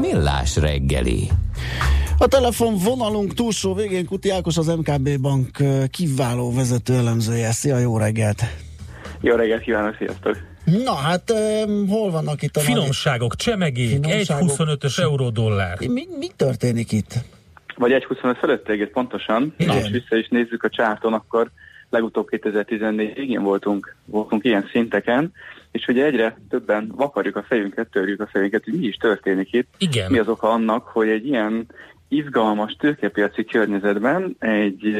Millás reggeli. A telefon vonalunk túlsó végén Kuti Ákos, az MKB Bank kiváló vezető elemzője. Szia, jó reggelt! Jó reggelt kívánok, sziasztok! Na hát, ö, hol vannak itt a nagy- Finomságok, csemegék, Finomságok. 1,25-ös euró-dollár. Mi, mi történik itt? Vagy 1,25 fölött egész pontosan. Igen. Most vissza is nézzük a csárton, akkor legutóbb 2014 végén voltunk, voltunk ilyen szinteken, és ugye egyre többen vakarjuk a fejünket, törjük a fejünket, hogy mi is történik itt. Igen. Mi az oka annak, hogy egy ilyen izgalmas tőkepiaci környezetben, egy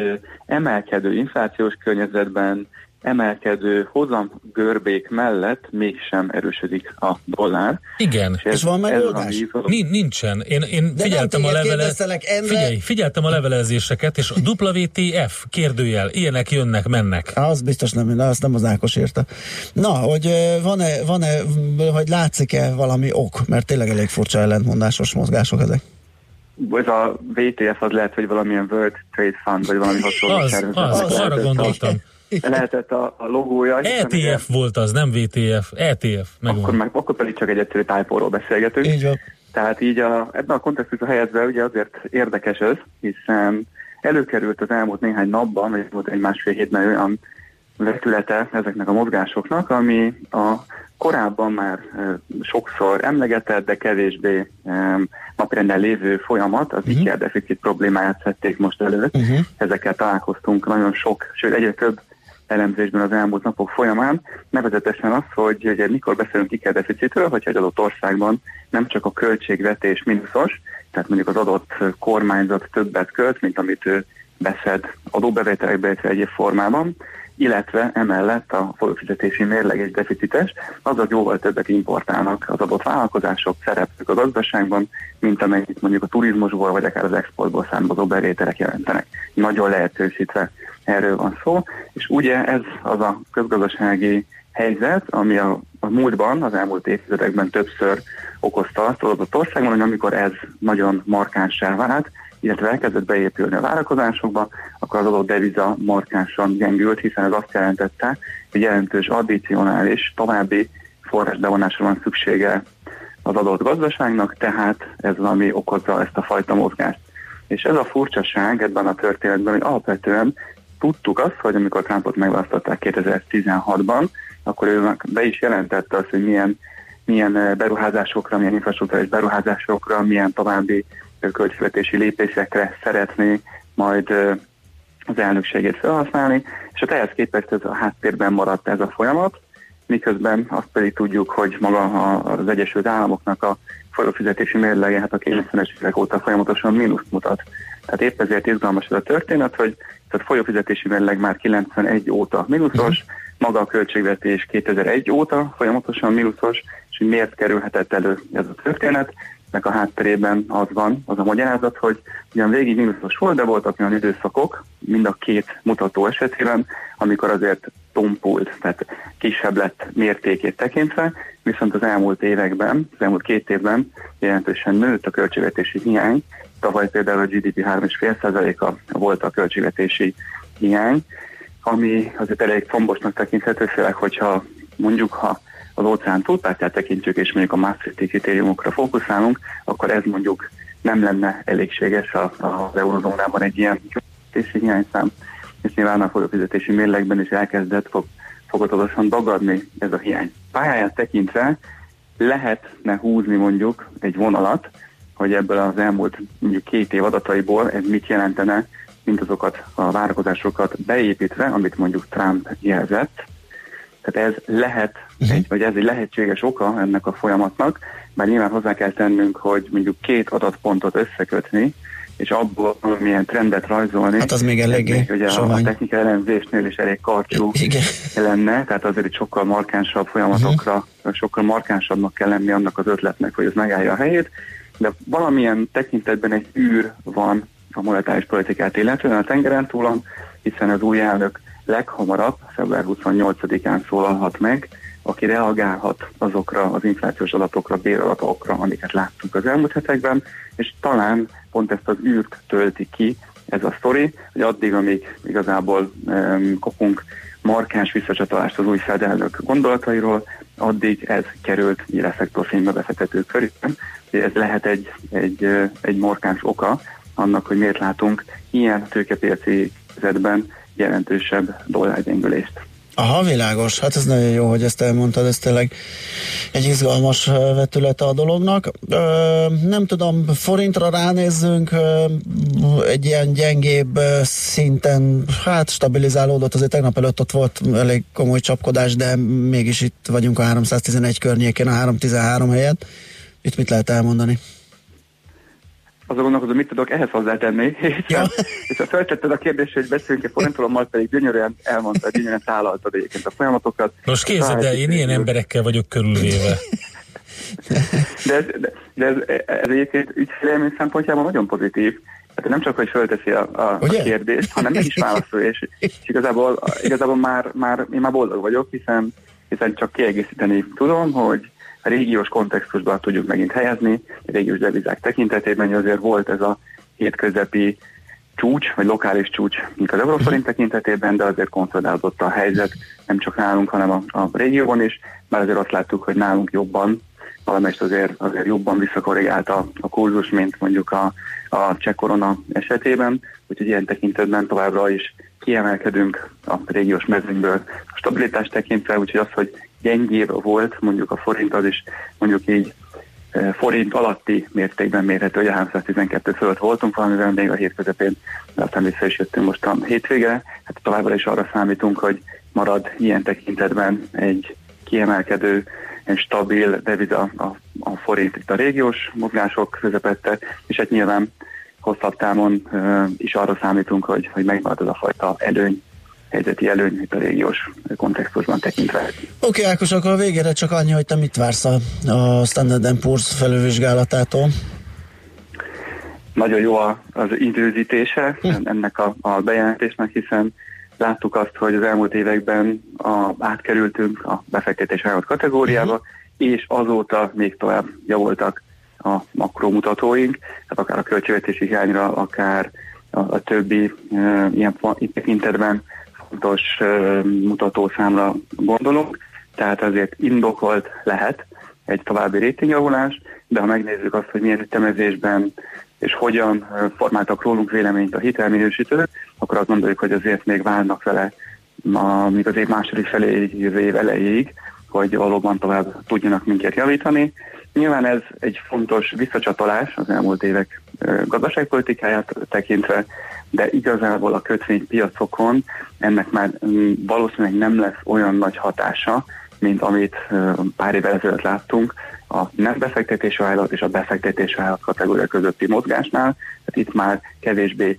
emelkedő inflációs környezetben, emelkedő hozamgörbék mellett mégsem erősödik a dollár. Igen. ez- És van megoldás? izgalom. Nin- nincsen. Én, én De figyeltem a levele... Figyelj, figyeltem a levelezéseket, és WTF kérdőjel, ilyenek jönnek, mennek. Az biztos nem, azt nem az Ákos írta. Na, hogy van-e, van-e, vagy látszik-e valami ok? Mert tényleg elég furcsa ellentmondásos mozgások ezek. Ez a VTF az lehet, hogy valamilyen World Trade Fund, vagy valami hasonló Az, szervezet. az, Lehetett arra a- gondoltam. Lehetett a, a logója. ugye- ETF volt az, nem VTF. ETF, Akkor, megvan. meg, akkor pedig csak egy egyszerű tájpóról beszélgetünk. Így van. Tehát így a, ebben a kontextusban helyezve ugye azért érdekes ez, hiszen előkerült az elmúlt néhány napban, vagy volt egy másfél hétben olyan vetülete ezeknek a mozgásoknak, ami a korábban már e, sokszor emlegetett, de kevésbé e, napirenden lévő folyamat, az uh-huh. deficit problémáját szedték most elő. Uh-huh. Ezekkel találkoztunk nagyon sok, sőt egyre több elemzésben az elmúlt napok folyamán, nevezetesen az, hogy ugye, mikor beszélünk ikerdeficitről, hogyha egy adott országban nem csak a költségvetés mínuszos, tehát mondjuk az adott kormányzat többet költ, mint amit ő beszed adóbevételekbe, illetve egyéb formában, illetve emellett a folyófizetési mérleg és deficites, azaz jóval többet importálnak az adott vállalkozások, szereplők a gazdaságban, mint amennyit mondjuk a turizmusból vagy akár az exportból származó bevételek jelentenek. Nagyon lehetősítve erről van szó, és ugye ez az a közgazdasági helyzet, ami a, a múltban, az elmúlt évtizedekben többször okozta azt az adott országban, hogy amikor ez nagyon markánssá vált, illetve elkezdett beépülni a várakozásokba, akkor az adott deviza markánsan gyengült, hiszen ez azt jelentette, hogy jelentős addicionális további forrásbevonásra van szüksége az adott gazdaságnak, tehát ez az, ami okozza ezt a fajta mozgást. És ez a furcsaság ebben a történetben, hogy alapvetően tudtuk azt, hogy amikor Trumpot megválasztották 2016-ban, akkor ő be is jelentette azt, hogy milyen, milyen eh, beruházásokra, milyen infrastruktúrális beruházásokra, milyen további eh, költségvetési lépésekre szeretné majd eh, az elnökségét felhasználni, és hát ehhez képest ez a háttérben maradt ez a folyamat, miközben azt pedig tudjuk, hogy maga a- az Egyesült Államoknak a folyófizetési mérlege hát a 90-es évek óta folyamatosan mínuszt mutat. Tehát épp ezért izgalmas ez a történet, hogy tehát folyófizetési mérleg már 91 óta mínuszos, maga a költségvetés 2001 óta folyamatosan mínuszos, és hogy miért kerülhetett elő ez a történet. Nek a hátterében az van, az a magyarázat, hogy ugyan végig mínuszos volt, de voltak olyan időszakok, mind a két mutató esetében, amikor azért tompult, tehát kisebb lett mértékét tekintve, viszont az elmúlt években, az elmúlt két évben jelentősen nőtt a költségvetési hiány. Tavaly például a GDP 3,5%-a volt a költségvetési hiány, ami azért elég fombosnak tekinthető, főleg, hogyha mondjuk, ha az óceán túlpártját tekintjük, és mondjuk a Maastrichti kritériumokra fókuszálunk, akkor ez mondjuk nem lenne elégséges az eurozónában egy ilyen költségvetési hiányszám, és nyilván a folyófizetési mérlegben is elkezdett fog, fokozatosan dagadni ez a hiány. Pályáját tekintve lehetne húzni mondjuk egy vonalat, hogy ebből az elmúlt mondjuk két év adataiból ez mit jelentene, mint azokat a várakozásokat beépítve, amit mondjuk Trump jelzett. Tehát ez lehet, egy, vagy ez egy lehetséges oka ennek a folyamatnak, mert nyilván hozzá kell tennünk, hogy mondjuk két adatpontot összekötni, és abból milyen trendet rajzolni. Hát az még eléggé még ugye a, a sovány. technikai elemzésnél is elég karcsú Igen. lenne, tehát azért itt sokkal markánsabb folyamatokra, uh-huh. sokkal markánsabbnak kell lenni annak az ötletnek, hogy ez megállja a helyét, de valamilyen tekintetben egy űr van a monetáris politikát illetően a tengeren túlon, hiszen az új elnök leghamarabb, február 28-án szólalhat meg, aki reagálhat azokra az inflációs adatokra, béradatokra, amiket láttunk az elmúlt hetekben, és talán pont ezt az űrt tölti ki ez a sztori, hogy addig, amíg igazából um, kapunk markáns visszacsatolást az új fedelnök gondolatairól, addig ez került nyílefektorfénybe befektetők körében. Ez lehet egy, egy, egy markáns oka annak, hogy miért látunk ilyen tőkepiaci helyzetben jelentősebb dollárgyengülést. Aha, világos. Hát ez nagyon jó, hogy ezt elmondtad, ez tényleg egy izgalmas vetülete a dolognak. Ö, nem tudom, forintra ránézzünk, ö, egy ilyen gyengébb szinten, hát stabilizálódott, azért tegnap előtt ott volt elég komoly csapkodás, de mégis itt vagyunk a 311 környékén, a 313 helyett. Itt mit lehet elmondani? azon gondolkozom, mit tudok ehhez hozzátenni. Ja. és ha feltetted a kérdést, hogy beszéljünk-e forintról, majd pedig gyönyörűen elmondta, gyönyörűen tálaltad egyébként a folyamatokat. Most képzeld el, én ilyen emberekkel vagyok körülvéve. De ez, de, de ez, ez egyébként ügyfélelmény szempontjából nagyon pozitív. Hát nem csak, hogy fölteszi a, a, a kérdést, hanem meg is válaszol, és, és igazából, igazából már, már, én már boldog vagyok, hiszen, hiszen csak kiegészíteni tudom, hogy régiós kontextusban tudjuk megint helyezni, a régiós devizák tekintetében, azért volt ez a hétközepi csúcs, vagy lokális csúcs, mint az euróforint tekintetében, de azért konszolidálódott a helyzet, nem csak nálunk, hanem a, a régióban is, mert azért azt láttuk, hogy nálunk jobban, valamelyest azért, azért jobban visszakorrigált a, a kurzus, mint mondjuk a, a cseh korona esetében, úgyhogy ilyen tekintetben továbbra is kiemelkedünk a régiós mezőnyből. A stabilitást tekintve, úgyhogy az, hogy gyengébb volt mondjuk a forint, az is mondjuk így e, forint alatti mértékben mérhető, hogy a 312 fölött voltunk valamivel még a hét közepén, de aztán vissza is jöttünk most a hétvége. Hát továbbra is arra számítunk, hogy marad ilyen tekintetben egy kiemelkedő, egy stabil deviza a, a forint itt a régiós mozgások közepette, és hát nyilván hosszabb távon uh, is arra számítunk, hogy, hogy megmarad ez a fajta előny, helyzeti előny itt a régiós kontextusban tekintve. Oké, okay, Ákos, akkor a végére csak annyi, hogy te mit vársz a, a Standard Poor's felülvizsgálatától? Nagyon jó az időzítése hm. ennek a, a bejelentésnek, hiszen láttuk azt, hogy az elmúlt években a, átkerültünk a befektetés kategóriába, uh-huh. és azóta még tovább javultak a makromutatóink, tehát akár a költségvetési hiányra, akár a, a többi e, ilyen tekintetben fontos mutatószámra gondolunk, tehát azért indokolt lehet egy további rétingjavulás, de ha megnézzük azt, hogy milyen ütemezésben és hogyan formáltak rólunk véleményt a hitelminősítők, akkor azt gondoljuk, hogy azért még várnak vele a, még az év második felé, jövő év elejéig, hogy valóban tovább tudjanak minket javítani. Nyilván ez egy fontos visszacsatolás az elmúlt évek gazdaságpolitikáját tekintve, de igazából a kötvénypiacokon ennek már mm, valószínűleg nem lesz olyan nagy hatása, mint amit pár évvel ezelőtt láttunk a nem befektetési vállalat és a befektetési vállalat kategória közötti mozgásnál. Tehát itt már kevésbé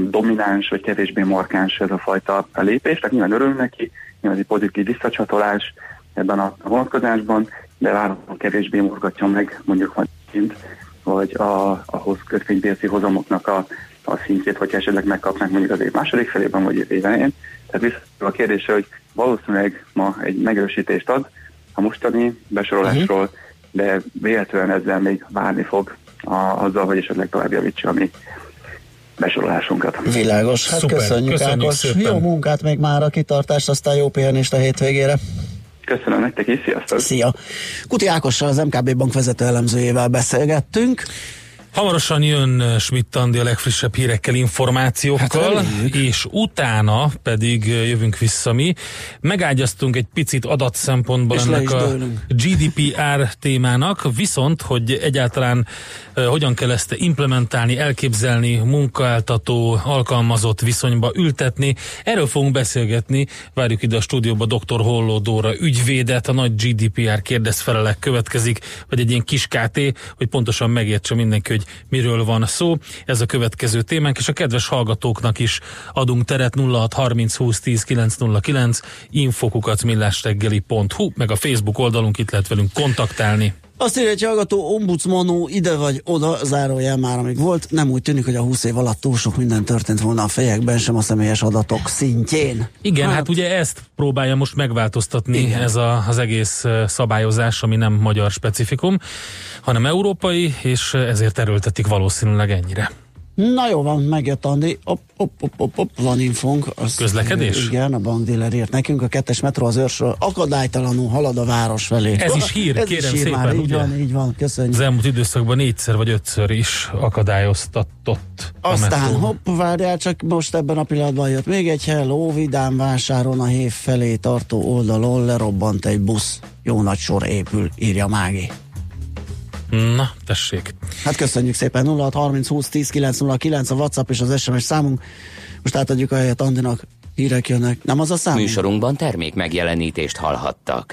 domináns vagy kevésbé markáns ez a fajta lépés, tehát nyilván örülünk neki, nyilván egy pozitív visszacsatolás ebben a vonatkozásban, de várhatóan kevésbé mozgatja meg mondjuk majd vagy a, ahhoz kötvénypiaci hozamoknak a, a szintjét, hogy esetleg megkapnánk mondjuk az év második felében, vagy év elején. Tehát vissza a kérdésre, hogy valószínűleg ma egy megerősítést ad a mostani besorolásról, uh-huh. de véletlenül ezzel még várni fog a, azzal, hogy esetleg tovább javítsa a mi besorolásunkat. Világos, hát Szuper. köszönjük, köszönjük Ákos. Szépen. Jó munkát még már a kitartást, aztán jó pihenést a hétvégére. Köszönöm nektek is, sziasztok! Szia! Kuti Ákossal, az MKB bank vezető elemzőjével beszélgettünk. Hamarosan jön eh, Schmidt Andi a legfrissebb hírekkel, információkkal, hát és utána pedig eh, jövünk vissza mi. Megágyaztunk egy picit adatszempontból és ennek a GDPR témának, viszont, hogy egyáltalán uh, hogyan kell ezt implementálni, elképzelni, munkáltató, alkalmazott viszonyba ültetni. Erről fogunk beszélgetni. Várjuk ide a stúdióba dr. Holló Dóra ügyvédet, a nagy GDPR kérdezfelelek következik, vagy egy ilyen kis KT, hogy pontosan megértse mindenki, hogy hogy miről van szó. Ez a következő témánk, és a kedves hallgatóknak is adunk teret 0630 20 10 909 infokukat meg a Facebook oldalunk itt lehet velünk kontaktálni. Azt írja egy hallgató, ombudsmanó ide vagy oda, zárójel már amíg volt, nem úgy tűnik, hogy a 20 év alatt túl sok minden történt volna a fejekben, sem a személyes adatok szintjén. Igen, hát, hát ugye ezt próbálja most megváltoztatni igen. ez a, az egész szabályozás, ami nem magyar specifikum, hanem európai, és ezért erőltetik valószínűleg ennyire. Na jó van, megjött Andi. Op, op, op, op, op, van infónk. Azt, Közlekedés? Igen, a bankdíler írt nekünk. A kettes metró az őrsről akadálytalanul halad a város felé. Ez is hír, Ez kérem is hír szépen, már, így ugye? van, így van, köszönjük. Az elmúlt időszakban négyszer vagy ötször is akadályoztatott Aztán hopp, várjál, csak most ebben a pillanatban jött még egy hello, vidám vásáron a hév felé tartó oldalon lerobbant egy busz. Jó nagy sor épül, írja Mági. Na, tessék. Hát köszönjük szépen 06 30 20 10 909 a WhatsApp és az SMS számunk. Most átadjuk a helyet Andinak, hírek jönnek. Nem az a szám? Műsorunkban termék megjelenítést hallhattak.